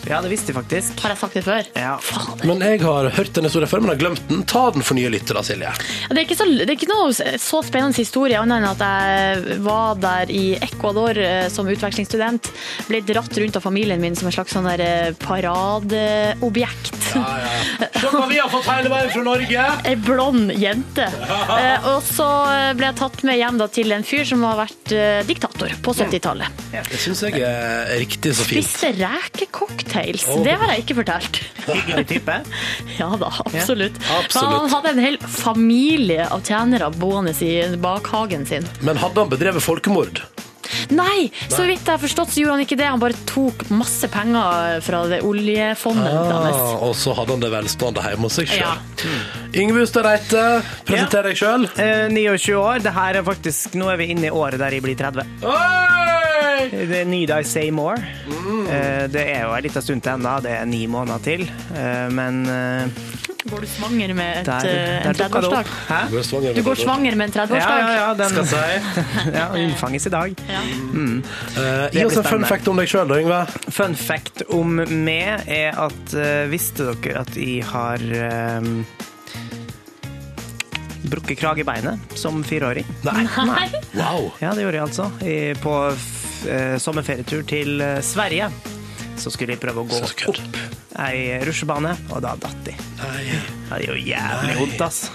Ja, det visste jeg faktisk. Har jeg sagt det før? Ja. Fader. Men jeg har hørt den historien før, men har glemt den. Ta den for nye lyttere, Silje. Det er, ikke så, det er ikke noe så spennende historie, annet enn at jeg var der i Ecuador eh, som utvekslingsstudent. Ble dratt rundt av familien min som en slags sånn der paradeobjekt. Ja, ja. Se hva vi har fått hele veien fra Norge! Ei blond jente. Eh, og så ble jeg tatt med hjem da, til en fyr som har vært eh, diktator på 70-tallet. Det syns jeg er riktig så fint. Spiste rekecocktails. Det har jeg ikke fortalt. Hyggelig type. Ja da, absolutt. absolutt. Han hadde en hel familie av tjenere boende i bakhagen sin. Men hadde han bedrevet folkemord? Nei, så vidt jeg har forstått så gjorde han ikke det. Han bare tok masse penger fra det oljefondet. Ah, og så hadde han det velstående hjemme hos seg Ja. sjøl. Yngve Hustad Reite, presenter deg sjøl. Eh, 29 år. Det her er faktisk, Nå er vi inne i året der jeg blir 30. Det er Need I Say More. Eh, det er jo en liten stund til ennå. Det er ni måneder til. Eh, men eh, Går du svanger med et, der, eh, en der dukka det 30-årsdag? Hæ? Du går svanger med en 30-årsdag? ja, ja. ja, Den, Skal si. ja, unnfanges i dag. Ja. Eh, gi oss en fun fact om deg sjøl, da, Yngve. Fun fact om meg er at uh, Visste dere at jeg har um, brukket kragebeinet som fireåring? Nei. Nei. Wow. Ja, det gjorde jeg altså. I, på f- eh, sommerferietur til Sverige. Så skulle jeg prøve å gå opp ei rusjebane, og da datt Det gjør jævlig vondt, ass.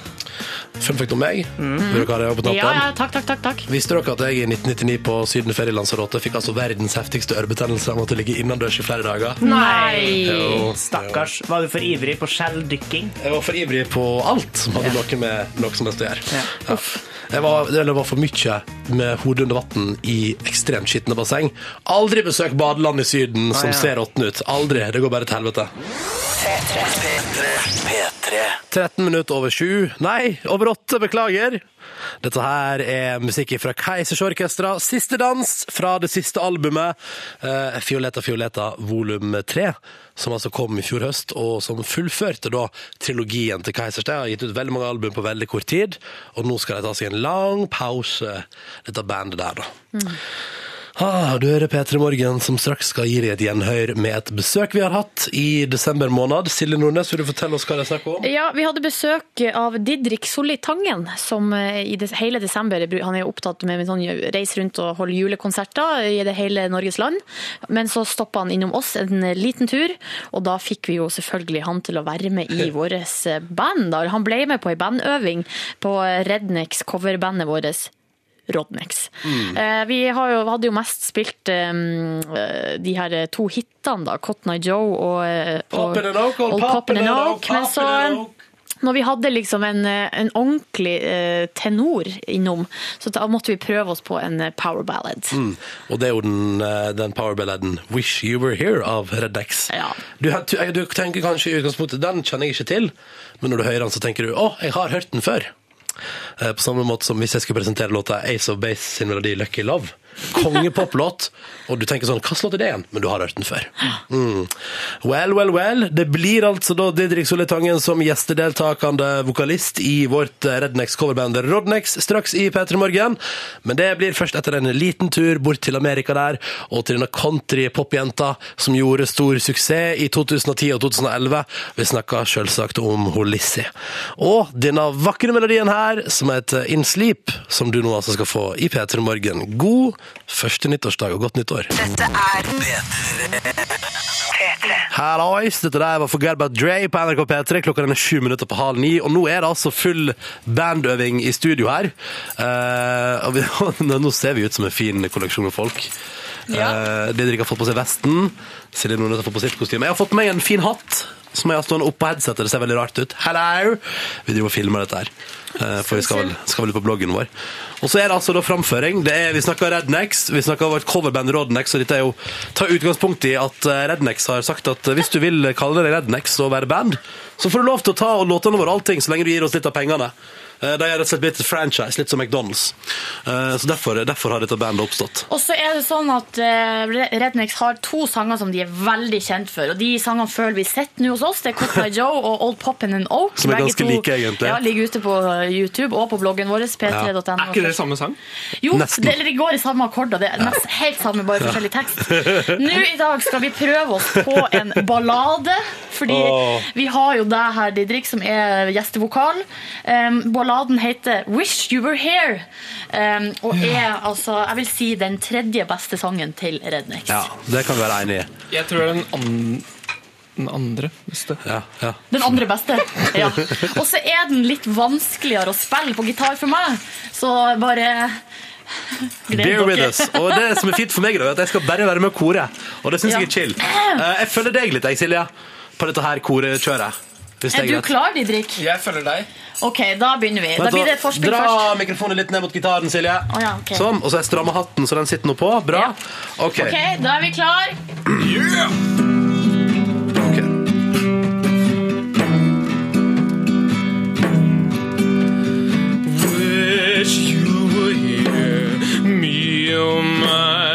fun fact om meg. Vil dere ha det på Ja, ja, takk, takk, takk. takk. Visste dere at jeg i 1999 på Sydenferie i Lanzarote fikk altså verdens heftigste ørebetennelse og måtte ligge innendørs i flere dager? Nei! Jo, Stakkars. Var du for ivrig på skjelldykking? Jeg var for ivrig på alt som hadde noe med noe som helst å gjøre. Ja. Ja. Jeg var, det var for mye med hodet under vann i ekstremt skitne basseng. Aldri besøk badeland i Syden som ser råtne ut. Aldri. Det går bare til helvete. P3. 13 minutter over sju. Nei, over åtte, beklager. Dette her er musikk fra Keisers Orkestra. Siste dans fra det siste albumet, eh, Fioletta Fioletta volum 3, som altså kom i fjor høst, og som fullførte da trilogien til Keisers. De har gitt ut veldig mange album på veldig kort tid, og nå skal de ta seg en lang pause, dette bandet der, da. Ah, du hører P3 Morgen, som straks skal gi deg et gjenhør med et besøk vi har hatt i desember måned. Silje Nordnes, vil du fortelle oss hva det er snakk om? Ja, Vi hadde besøk av Didrik Solli Tangen, som eh, i det, hele desember Han er jo opptatt med å reise rundt og holde julekonserter i det hele Norges land. Men så stoppa han innom oss en liten tur, og da fikk vi jo selvfølgelig han til å være med i vårt band. Da. Han ble med på ei bandøving på Rednex, coverbandet vårt. Rodnex. Eh, Vi har jo, hadde jo mest spilt um, eh, de her to hitene, da, Cotton Eye Joe og, eh, og Poppin' and Oak, Old Old Poppin' Poppin' and and Oak. Oak, Men så når vi hadde liksom en, eh, en ordentlig eh, tenor innom, så da måtte vi prøve oss på en eh, power ballad. Mm. Og det er jo den, den power powerballaden 'Wish You Were Here' av Rednex. Ja. Du, du, du tenker kanskje i utgangspunktet den kjenner jeg ikke til, men når du hører den, så tenker du 'Å, jeg har hørt den før'. Eh, På samme måte som hvis jeg skulle presentere låta Ace of Base sin melodi 'Lucky Love'. Kongepoplåt. Og du tenker sånn Hva låt er det igjen? Men du har hørt den før. Mm. Well, well, well. Det blir altså da Didrik Solli Tangen som gjestedeltakende vokalist i vårt eh, Rednex coverband Rodnex straks i P3 Morgen. Men det blir først etter en liten tur bort til Amerika der, og til denne country-popjenta som gjorde stor suksess i 2010 og 2011. Vi snakker selvsagt om Holissi. Og denne vakre melodien her, som heter In Sleep, som du nå altså skal få i P3 Morgen. God første nyttårsdag og godt nyttår. Dette er P3. Hallois, dette der var Forget About Dre på NRK P3. Klokka den er sju minutter på halv ni, og nå er det altså full bandøving i studio her. Eh, og vi, nå ser vi ut som en fin kolleksjon med folk. Ja. Eh, Didrik har fått på seg vesten. Silje Nordnes har fått på sitt kostyme. Jeg har fått meg en fin hatt som jeg har stående oppå headsetet. Det ser veldig rart ut. Hello! Vi driver og filmer dette her. Eh, For vi skal vel, skal vel ut på bloggen vår. Og så er det altså da framføring. Det er, vi snakker Rednex, vi snakker vårt coverband Rodnex, og dette er jo ta utgangspunkt i at eh, Rednex har sagt at eh, hvis du vil kalle deg Rednex og være band, så får du lov til å ta låtene våre allting, så lenge du gir oss litt av pengene. Eh, De har rett og slett blitt et franchise, litt som McDonald's. Eh, Så derfor, derfor har dette bandet oppstått. Og så er det sånn at eh, Rednex har to sanger som de er veldig kjent for. Og de sangene føler vi sett nå hos oss. Det er Cotton Joe og Old Poppin' and Oak. Som er ganske to- like, egentlig. Ja, Ligger ute på YouTube og på bloggen vår. p3.no. Er ikke det samme sang? Jo, det, eller de går i samme akkorder. Det er nest, helt samme, bare forskjellig tekst. Nå i dag skal vi prøve oss på en ballade. Fordi oh. vi har jo deg her, Didrik, som er gjestevokal. Um, balladen heter 'Wish You Were Here'. Um, og er altså, jeg vil si, den tredje beste sangen til Rednex. Ja, det kan vi være enig i. Jeg tror det er den, an den andre beste. Ja, ja. Den andre beste. Ja. Og så er den litt vanskeligere å spille på gitar for meg, så bare Bear with us. Og det som er fint for meg, er at jeg skal bare være med og kore. Og det syns Ja. jeg er chill. Eh, Jeg følger deg litt, jeg, Silje, på dette her korekjøret. Hvis Er er du greit. klar, Didrik? Jeg følger deg. Ok, da begynner vi. Da blir det forspill Dra først. mikrofonen litt ned mot gitaren, Silje. Oh, ja, okay. Sånn. Og så jeg strammer hatten, så den sitter nå på. Bra. Ja. OK. Ok, da er vi klar. Ok. Wish you were here, me or my.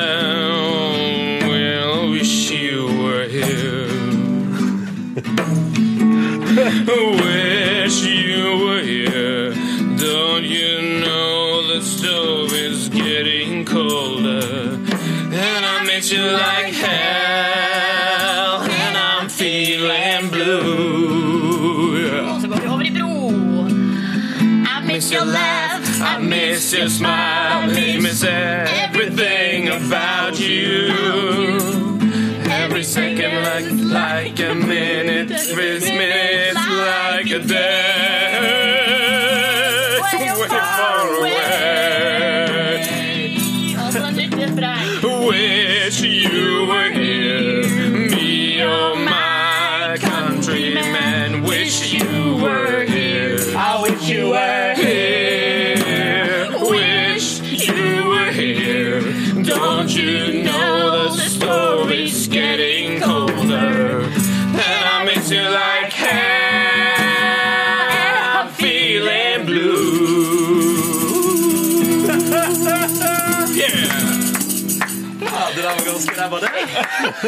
Wish you were here. Don't you know the stove is getting colder? And I miss you like hell. And I'm feeling blue. Og så går vi over i miss your laugh, I miss your smile, I miss everything about you. Every second like, like a minute, every minute like a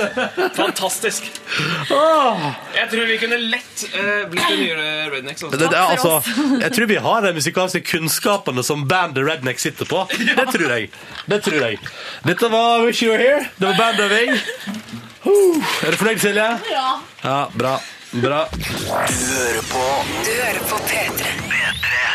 Fantastisk. Jeg tror vi kunne lett eh, blitt det nye Rednecks. Det, Også. det er, altså, jeg tror vi har de musikalske kunnskapene som bandet Redneck sitter på. Det tror jeg. Det tror jeg. Dette var Wish You Were Here. Det var bandøving. Uh, er du fornøyd, Silje? Ja. Ja, bra. Bra. Du hører på Du hører på P3.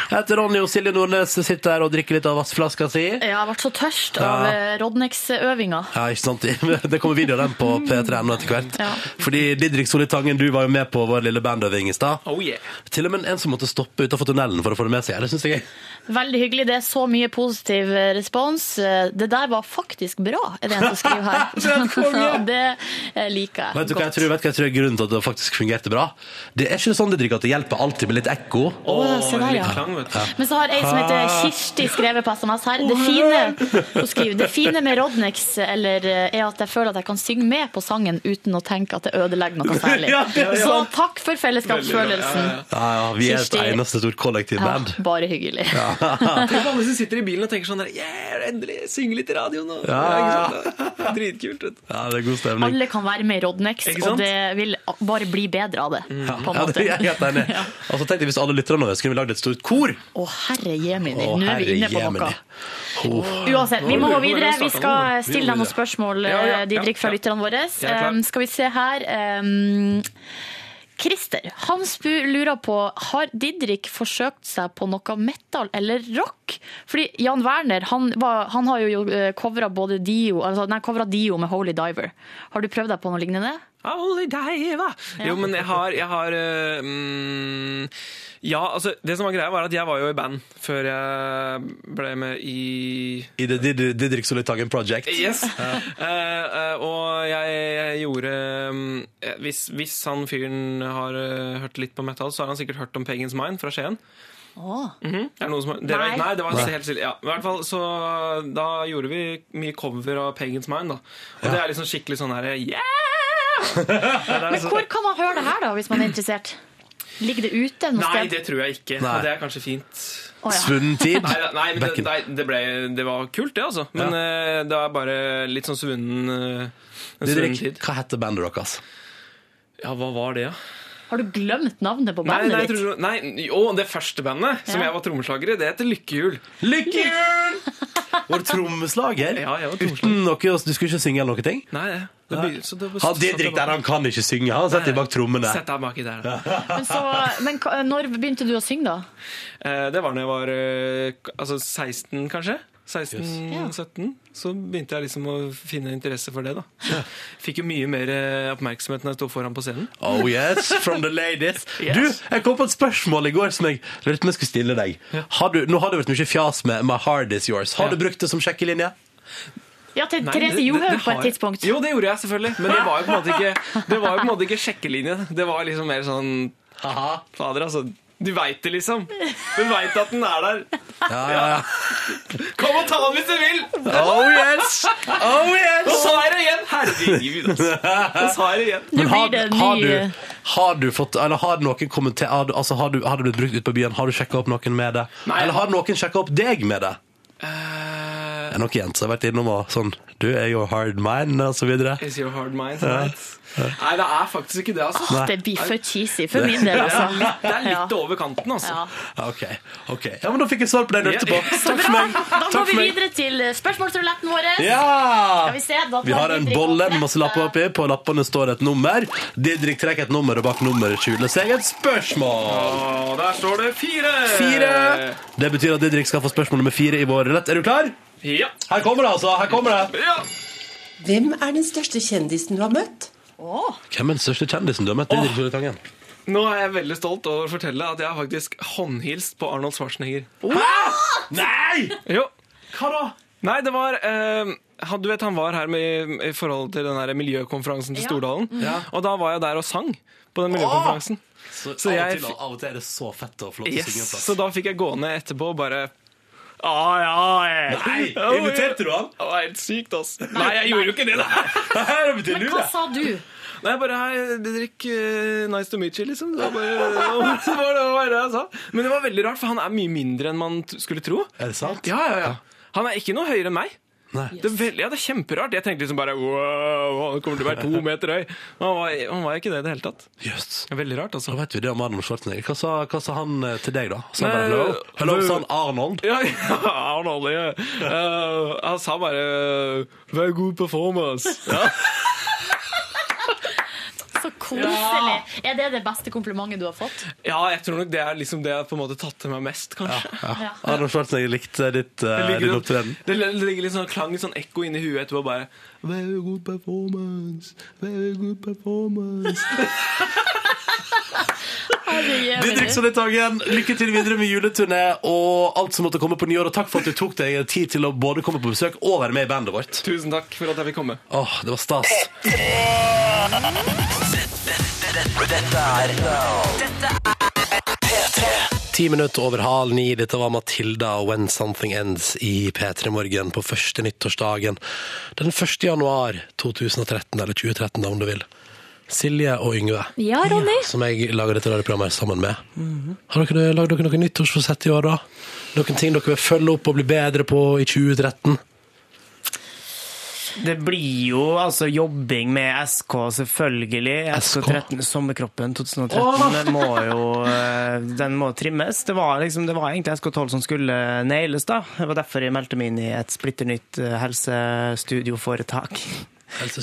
Jeg heter Ronny, og Silje Nordnes sitter her og drikker litt av vassflaska si. Jeg har vært så tørst av Ja. eh, Rodnex-øvinga. Ja, ikke sant? Det kommer video av den på P3.no etter hvert. Ja. Fordi Didrik Solli Tangen, du var jo med på vår lille bandøving i stad. Oh yeah. Til og med en som måtte stoppe utenfor tunnelen for å få det med seg. Det synes jeg er Veldig hyggelig. Det er så mye positiv eh, respons. Eh, Det der var faktisk bra, er det en som skriver her. Det liker jeg Vet du hva jeg godt. tror, vet du hva jeg tror er grunnen til at det faktisk fungerte bra? Det er ikke sånn Didrik, at det hjelper alltid med litt ekko. Å, se der, ja. Vet du. Men så har ei som heter Kirsti skrevet på SMS her. Det fine, hun skriver, det fine med Rodnex eller, eh, er at jeg føler at jeg kan synge med på sangen uten å tenke at det ødelegger noe særlig. Ja, Så takk for fellesskapsfølelsen. Ja, ja, vi er et eneste stort kollektivband. Ja, bare hyggelig. Tenk på alle som sitter i bilen og tenker sånn der Yeah, endelig synge litt i radioen Og, Ja. Ja. Dritkult. vet du. Ja, det er god stemning. Alle kan være med i Rodnex, og det vil bare bli bedre av det. På en Ja, det er jeg helt enig. Ja. Og så tenkte hvis alle lytterne våre skulle vi lagd et stort kor. Å, herre jemini, Å, nå er vi inne på noe. Oh. Uansett, vi må gå videre. Vi skal stille deg noen spørsmål, Ja, ja, eh, Didrik, fra lytterne våre. Um, skal vi se her um, Christer, han spur, lurer på Har Didrik forsøkt seg på noe metal eller rock? Fordi Jan Werner han, var, han har jo covra Dio, altså, nei, Dio med Holy Diver. Har du prøvd deg på noe lignende? Holy diva! Jo, men jeg har, jeg har eh, mm, Ja, altså, det som var greia, var at jeg var jo i band før jeg ble med i I det Didrik Solitagen Project. Yes. Ja. Uh, uh, og jeg, jeg gjorde um, hvis, hvis han fyren har uh, hørt litt på metal, så har han sikkert hørt om Pagans Mind fra Skien. Åh. -hmm. Er det noen som har, dere, Nei. nei. det var helt stille. Ja, i hvert fall, så Da gjorde vi mye cover av Pagans Mind. da Og det er liksom skikkelig sånn herre Yeah! Men hvor kan man høre det her, da, hvis man er interessert? Ligger det ute noe Nei, det tror jeg ikke. Nei. Og det er kanskje fint. Oh, ja. Svunnen tid. Nei, nei, men det, nei det, ble, det var kult, det, altså. Men ja. det er bare litt sånn svunnen eh, svunnen Didrik, tid. hva heter bandet deres? Ja, hva var det, da? Har du glemt navnet på bandet nei, nei, ditt? tror, nei, å, det første bandet, som jeg var trommeslager i, det heter Lykkehjul. Lykkehjul! Vår trommeslager. Ja, jeg var trommeslager. Uten noe, du skulle ikke synge eller noe ting? Nei, det, det, blir- så det, Han Didrik der, han kan ikke synge. Han setter bak trommene. Sett deg baki der. Men, så, men når begynte du å synge, da? Eh, Det var da jeg var eh, altså 16, kanskje. 16, Ja. 17 Så begynte jeg liksom å finne interesse for det. da Fikk jo mye mer eh, oppmerksomhet når jeg sto foran på scenen. Oh yes, from the ladies. Yes. Du, jeg kom på et spørsmål i går som jeg lurte på om jeg skulle stille deg. Har du, nå har det vært mye fjas med My heart is yours. Har Ja. du brukt det som sjekkelinje? Ja, til Nei, Therese Johaug på et tidspunkt. Jo, det gjorde jeg selvfølgelig. Men det var jo på en måte ikke, det var jo på en måte ikke sjekkelinje. Det var liksom mer sånn Haha. Fader, altså. Du veit det, liksom. Du veit at den er der. Ja, ja, ja. Kom og ta den hvis du vil! Oh yes! Oh Nå yes! sa jeg det igjen! Herregud, altså. Nå sa jeg det igjen. Men har, har, du, har du fått Eller har noen har, altså, har, du, har det blitt brukt ute på byen? Har du sjekka opp noen med det? Nei. Eller har noen sjekka opp deg med det? Eh, Det er noen jenter som har vært innom og sånn Du er your hard mind, og så videre. is your hard mind ja. Nei, det er faktisk ikke det, altså. Det blir for cheesy for min del, altså. Det er litt over kanten, altså. Ja. Ok, ok Ja, men da fikk jeg svar på det jeg lurte på. Takk for meg. Da går vi videre til spørsmålsruletten vår. Ja! Skal vi se, da Vi har en bolle med masse lapper oppi. På lappene står et nummer. Didrik trekker et nummer, og bak nummeret skjuler seg et spørsmål. Der står det fire. Fire. Det betyr at Didrik skal få spørsmål nummer fire i vår rulett. Er du klar? Ja. Her kommer det, altså. Her kommer det. ja. Hvem er den største kjendisen du har møtt? Hvem er den største kjendisen du har møtt? Didrik Solli Tangen. Nå er jeg veldig stolt over å fortelle at jeg har faktisk håndhilst på Arnold Schwarzenegger. Hæ? Nei! Jo. Hva da? Nei, det var eh, han, Du vet han var her med, i forhold til den der miljøkonferansen til Stordalen. Ja. Og da var jeg der og sang på den miljøkonferansen. Så, Så av, jeg og til, av og til er det så fett å få lov til å synge Så da fikk jeg gå ned etterpå og bare Ah, ja, jeg. Nei! Ja, Inviterte du han? Det var helt sykt, ass. Nei, jeg gjorde jo ikke det, da. Men du, hva sa du? Nei, bare hei, Didrik. eh, nice to meet you, liksom. Det var bare det var det jeg sa. Men det var veldig rart, for han er mye mindre enn man skulle tro. Er det sant? Ja, ja, ja. Han er ikke noe høyere enn meg. Nei. Det er veldig, ja, det er kjemperart. Jeg tenkte liksom bare wow, han kommer til å være to meter høy. Men Han var, han var ikke det i det hele tatt. Yes. Det er Veldig rart, Da altså. vet vi det om Arnold Schwarzenegger. Hva sa, hva sa han eh, til deg, da? Sa han bare hello? Hello, hello. sa han Arnold? Ja, ja Arnold. Ja. Uh, han sa bare 'very good performance'. Ja. Så koselig. Er det det beste komplimentet du har fått? ja, jeg tror nok det er liksom det jeg har på en måte tatt til meg mest, kanskje. Ja. Arnold Schwarzenegger likte ditt, uh, Det ligger, din opptreden. det det ligger litt sånn klang, sånn ekko inni huet etterpå. bare Very good performance, very good performance. Didrik Sonithagen, lykke til videre med juleturné og alt som måtte komme på nyår. Og takk for at du tok deg tid til å både komme på besøk og være med i bandet vårt. Tusen takk for at jeg fikk komme. Åh, det var stas. Dette er Ti minutter over halv ni. Dette var Matilda og When Something Ends i P3 Morgen på første nyttårsdagen. Den 1. januar 2013, eller 2013 da, om du vil. Silje og Yngve, Ja, Ronny. som jeg lager dette radioprogrammet sammen med. Har dere lagd dere noen nyttårsforsett i år, da? Noen ting dere vil følge opp og bli bedre på i 2013? Det blir jo altså jobbing med SK, selvfølgelig. SK13, Sommerkroppen 2013 den må jo eh, den må trimmes. Det var, liksom, det var egentlig SK12 som skulle nailes, da. Det var derfor jeg meldte meg inn i et splitter nytt eh, helsestudioforetak.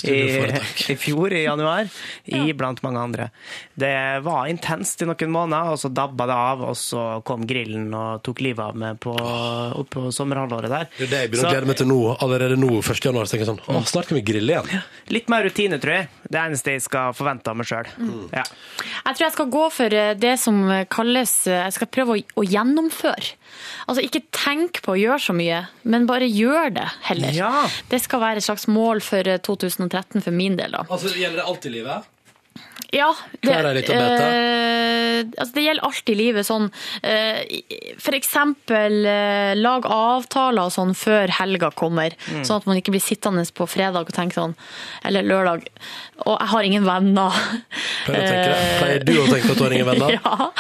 I, I fjor, i januar, i blant mange andre. Det var intenst i noen måneder, og så dabba det av, og så kom grillen og tok livet av meg på, opp på sommerhalvåret der. Det er det jeg begynner å glede meg til nå. Allerede nå, 1. januar, så tenker jeg sånn Å, snart kan vi grille igjen. Litt mer rutine, tror jeg. Det eneste jeg skal forvente av meg sjøl. Ja. Jeg tror jeg skal gå for eh, det som kalles eh, Jeg skal prøve å, å gjennomføre. Altså ikke tenk på å gjøre så mye, men bare gjør det heller. Ja. Det skal være et slags mål for eh, 2013 for min del, da. Altså, Gjelder det alt i livet? Ja, det, Hva er litt å bete? eh, altså det gjelder alt i livet. Sånn, eh, eksempel eh, lag avtaler sånn før helga kommer, Mm. sånn at man ikke blir sittende på fredag og tenke sånn, eller lørdag, og jeg har ingen venner. Pleier, å tenke det. Pleier du å tenke at du har ingen venner? Ja,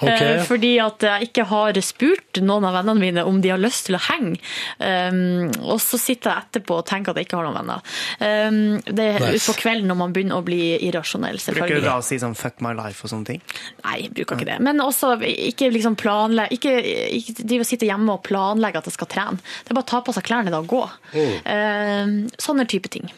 okay. eh, fordi at jeg ikke har spurt noen av vennene mine om de har lyst til å henge. Um, og så sitter jeg etterpå og tenker at jeg ikke har noen venner. Um, det er Nice. utpå kvelden når man begynner å bli irrasjonell, Bruker du da å si sånn 'fuck my life' og sånne ting? Nei, jeg bruker ikke det. Men også ikke liksom planlegge Ikke, ikke drive og sitte hjemme og planlegge at jeg skal trene. Det er bare å ta på seg klærne da og gå. Um, sånne type ting.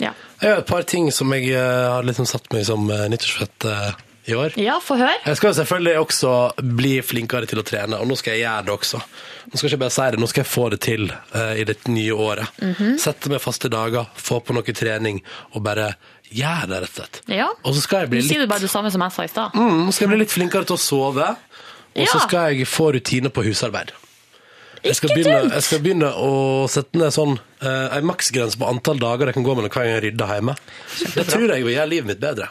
Ja. Jeg har et par ting som jeg eh, har liksom satt meg som uh, nyttårsfett eh, i år. ja, få høre. Jeg skal selvfølgelig også bli flinkere til å trene, og nå skal jeg gjøre det også. Nå skal jeg ikke bare si det, nå skal jeg få det til uh, i det nye året. Sette meg faste dager, få på noe trening, og bare gjøre det, rett og slett. Ja. Og så skal jeg bli sier litt, du bare det samme som jeg sa i stad. mm, skal jeg bli litt flinkere til å sove, og så skal jeg få rutiner på husarbeid. Jeg skal, begynne, jeg skal begynne å sette ned sånn eh, en maksgrense på antall dager jeg kan gå mellom hver gang jeg rydder hjemme. Det tror jeg vil gjøre livet mitt bedre.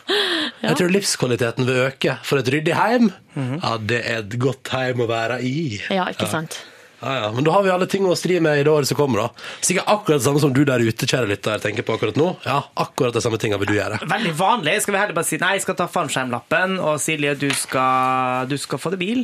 Jeg tror livskvaliteten vil øke. For et ryddig hjem, ja, det er et godt hjem å være i. Ja, ikke sant? Ja, ja. ja. Men da har vi alle ting å stri med i det året som kommer. da. Sikkert akkurat det samme som du der ute, kjære lytter, tenker på akkurat nå. Ja, akkurat de samme tingene vil du gjøre. Veldig vanlig. Skal vi heller bare si nei, jeg skal ta fallskjermlappen, og Silje, du skal, du skal få deg bil.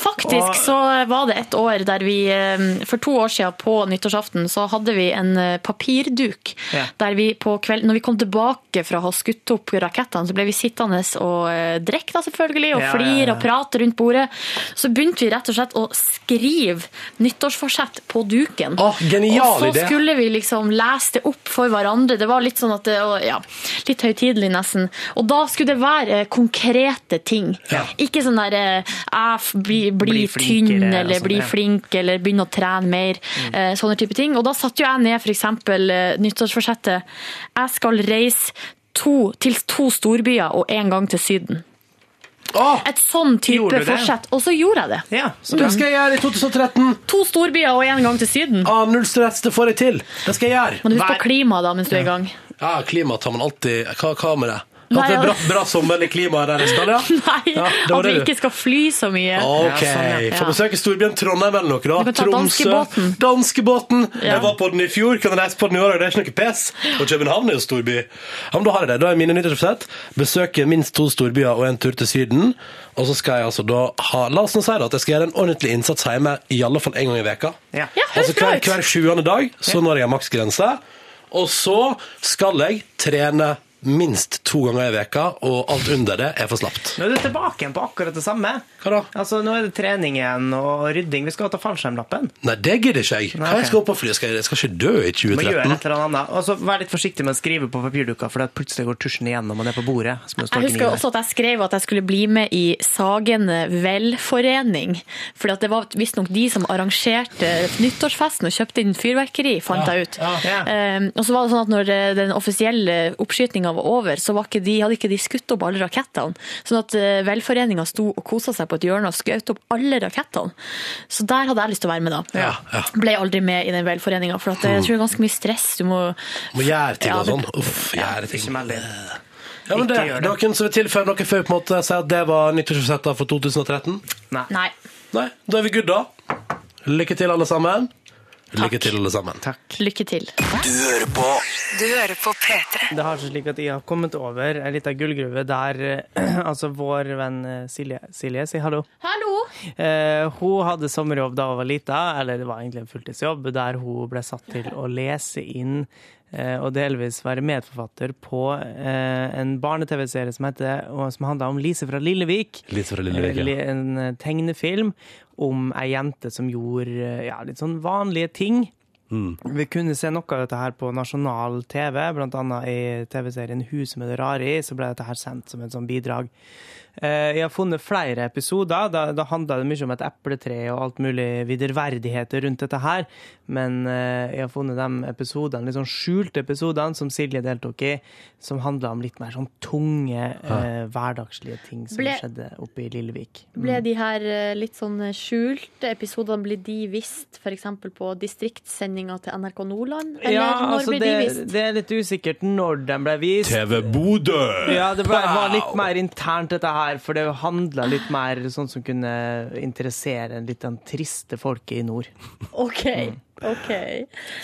Faktisk Og- så var det et år der vi eh, For to år siden på nyttårsaften så hadde vi en eh, papirduk. Ja. Der vi på kveld, når vi kom tilbake fra å ha skutt opp rakettene, så ble vi sittende og eh, drikke, da selvfølgelig, og Ja, ja, flire ja. og prate rundt bordet. Så begynte vi rett og slett å skrive nyttårsforsett på duken. Oh, genial og så idé. skulle vi liksom lese det opp for hverandre. Det var litt sånn at det ja, litt høytidelig nesten. Og da skulle det være eh, konkrete ting. Ikke sånn der eh, jeg blir bli, tynn eller sånn, bli ja. flink eller begynne å trene mer. Mm. Sånne type ting. Og da satte jo jeg ned eksempel eh, nyttårsforsettet. Jeg skal reise to, til to storbyer og en gang til Syden. Åh, Et sånn type fortsett forsett. Og så gjorde jeg det. Ja, så det skal jeg gjøre i 2013. To storbyer og en gang til Syden. Ah, null stress, det får jeg til. Det skal jeg gjøre. Men husk på klimaet klima da mens du er i gang. Ja, klima tar man alltid Hva, hva med det? Nei, At det er bra bra, sommer i klimaet der jeg skal, ja? Nei, Ja, at vi ikke skal fly så mye. Ok, Ja, sånn, ja. Få besøke storbyen Trondheim eller noe, da. Du kan ta danskebåten. Danskebåten! Ja. Jeg var på den i fjor, kan reise på den i år, og det er ikke noe pes. Og København er jo storby. Ja, men da har jeg det. Da er mine nyttårsforsett besøke minst to storbyer og en tur til Syden. Og så skal jeg altså da ha La oss nå si det, at jeg skal gjøre en ordentlig innsats hjemme i alle fall en gang i veka. Ja. Ja, høres Altså bra hver, ut. hver sjuende dag så når jeg maksgrense. Og så skal jeg trene minst to ganger i veka, og alt under det er for slapt. Nå er du tilbake igjen på akkurat det samme. Hva da? Altså, Nå er det trening igjen og rydding. Vi skal ta fallskjermlappen. Nei, det gidder ikke jeg. Nei, Hva ok. jeg skal opp på fly? Skal jeg, jeg skal ikke dø i Må gjøre 2013. et eller annet. Og så Vær litt forsiktig med å skrive på papirduka, for at plutselig går tusjen igjen når man er på bordet. som Jeg husker også at jeg skrev at jeg skulle bli med i Sagen velforening. For det var visstnok de som arrangerte nyttårsfesten og kjøpte inn fyrverkeri, fant jeg ut. Ja. Um, og så var det sånn at når eh, den offisielle oppskytinga var over, så var ikke de, hadde ikke de skutt opp alle rakettene. Sånn at uh, velforeninga sto og kosa seg på et hjørne og skjøt opp alle rakettene. Så der hadde jeg lyst til å være med, da. Ja, ja. Ble aldri med i den velforeninga, for at det, jeg tror det er ganske mye stress. Du må Må gjøre ting Ja, og sånn. Uff, gjøre ting. Ja, men det, det. Noen som vil tilføye noe før på en måte sier at det var nyttårsforsettene for 2013? Nei. Nei. Nei, da er vi good, da. Lykke til, alle sammen. Lykke til, alle sammen. Takk. Lykke til. Du hører på Du hører på P3. Det har seg slik at jeg har kommet over ei lita gullgruve der eh, altså vår venn eh, Silje Silje, si hallo. Hallo! Eh, hun hadde sommerjobb da hun var lita, eller det var egentlig en fulltidsjobb, der hun ble satt til å lese inn eh, og delvis være medforfatter på eh, en barne-TV-serie som, heter- som handler om Lise fra Lillevik. Lise fra Lillevik, ja. Eh, En eh, tegnefilm om ei jente som gjorde eh, ja, litt sånn vanlige ting. Vi kunne se noe av dette her på nasjonal TV, annet i TV-serien Huset med det rare i, så ble dette her sendt som et sånn bidrag. Eh, Jeg har funnet flere episoder. Da, da handla det mye om et epletre og alt mulig viderverdigheter rundt dette her. Men eh, jeg har funnet de episodene, litt sånn skjulte episodene som Silje deltok i, som handla om litt mer sånn tunge, eh, hverdagslige ting som Ble- skjedde oppe i Lillevik. Ble de her eh, litt sånn skjulte episodene ble de vist f.eks. på distriktssendinga til NRK Nordland? Eller Ja, når altså ble det, de vist? det er litt usikkert når de ble vist. TV Bodø! Ja, det ble, var litt mer internt dette her, for det handla litt mer sånn som kunne interessere litt den triste folket i nord. OK. Mm. ok.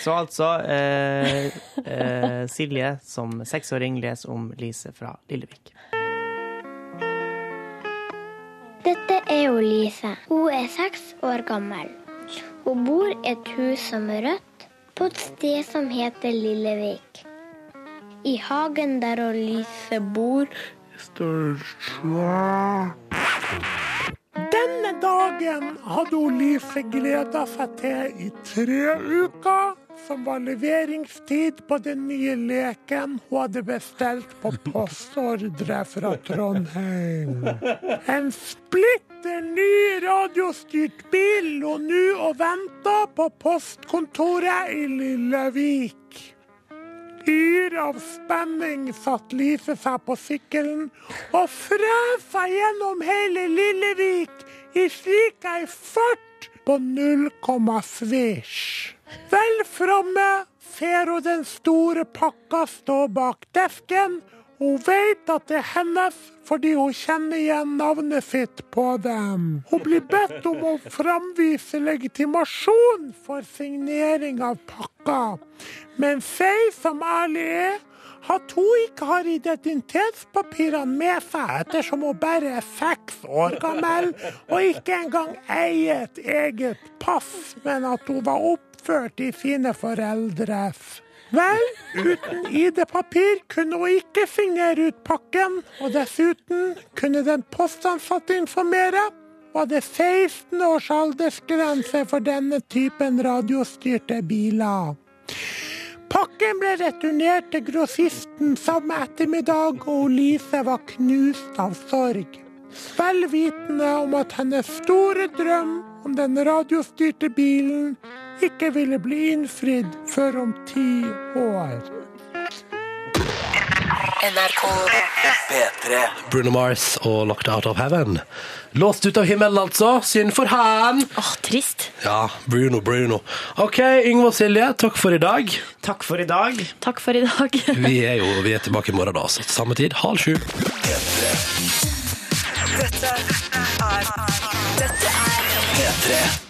Så altså eh, eh, Silje som seksåring leser om Lise fra Lillevik. Dette er jo Lise. Hun er seks år gammel. Hun bor i et hus som er rødt, på et sted som heter Lillevik. I hagen der Lise bor, Denne dagen hadde Lise gleda seg til i tre uker, som var leveringstid på den nye leken hun hadde bestilt på postordre fra Trondheim. En splitter ny radiostyrt bil lå nå og venta på postkontoret i Lillevik. Yr av spenning satt Lise seg på sykkelen og frøsa gjennom hele Lillevik i slik ei fart på null komma svisj. Vel framme ser hun den store pakka stå bak desken. Hun vet at det er hennes fordi hun kjenner igjen navnet sitt på dem. Hun blir bedt om å framvise legitimasjon for signering av pakka, men sier som ærlig er at hun ikke har identitetspapirene med seg, ettersom hun bare er seks år gammel og ikke engang eier et eget pass, men at hun var oppført i sine foreldres. Vel, uten ID-papir kunne hun ikke signere ut pakken, og dessuten kunne den postansatte informere var det 16 års aldersgrense for denne typen radiostyrte biler. Pakken ble returnert til grossisten samme ettermiddag, og Lise var knust av sorg. Vel vitende om at hennes store drøm om den radiostyrte bilen ikke ville bli innfridd før om ti år. NRK P3. Bruno Mars og Locked Out of Heaven. Låst ut av himmelen, altså. Synd for han. Åh, trist. Ja, Bruno, Bruno. OK, Yngve og Silje, takk for i dag. Takk for i dag. Takk for i dag. Vi er jo vi er tilbake i morgen, da. Så samme tid, halv sju. Dette er Dette er P3.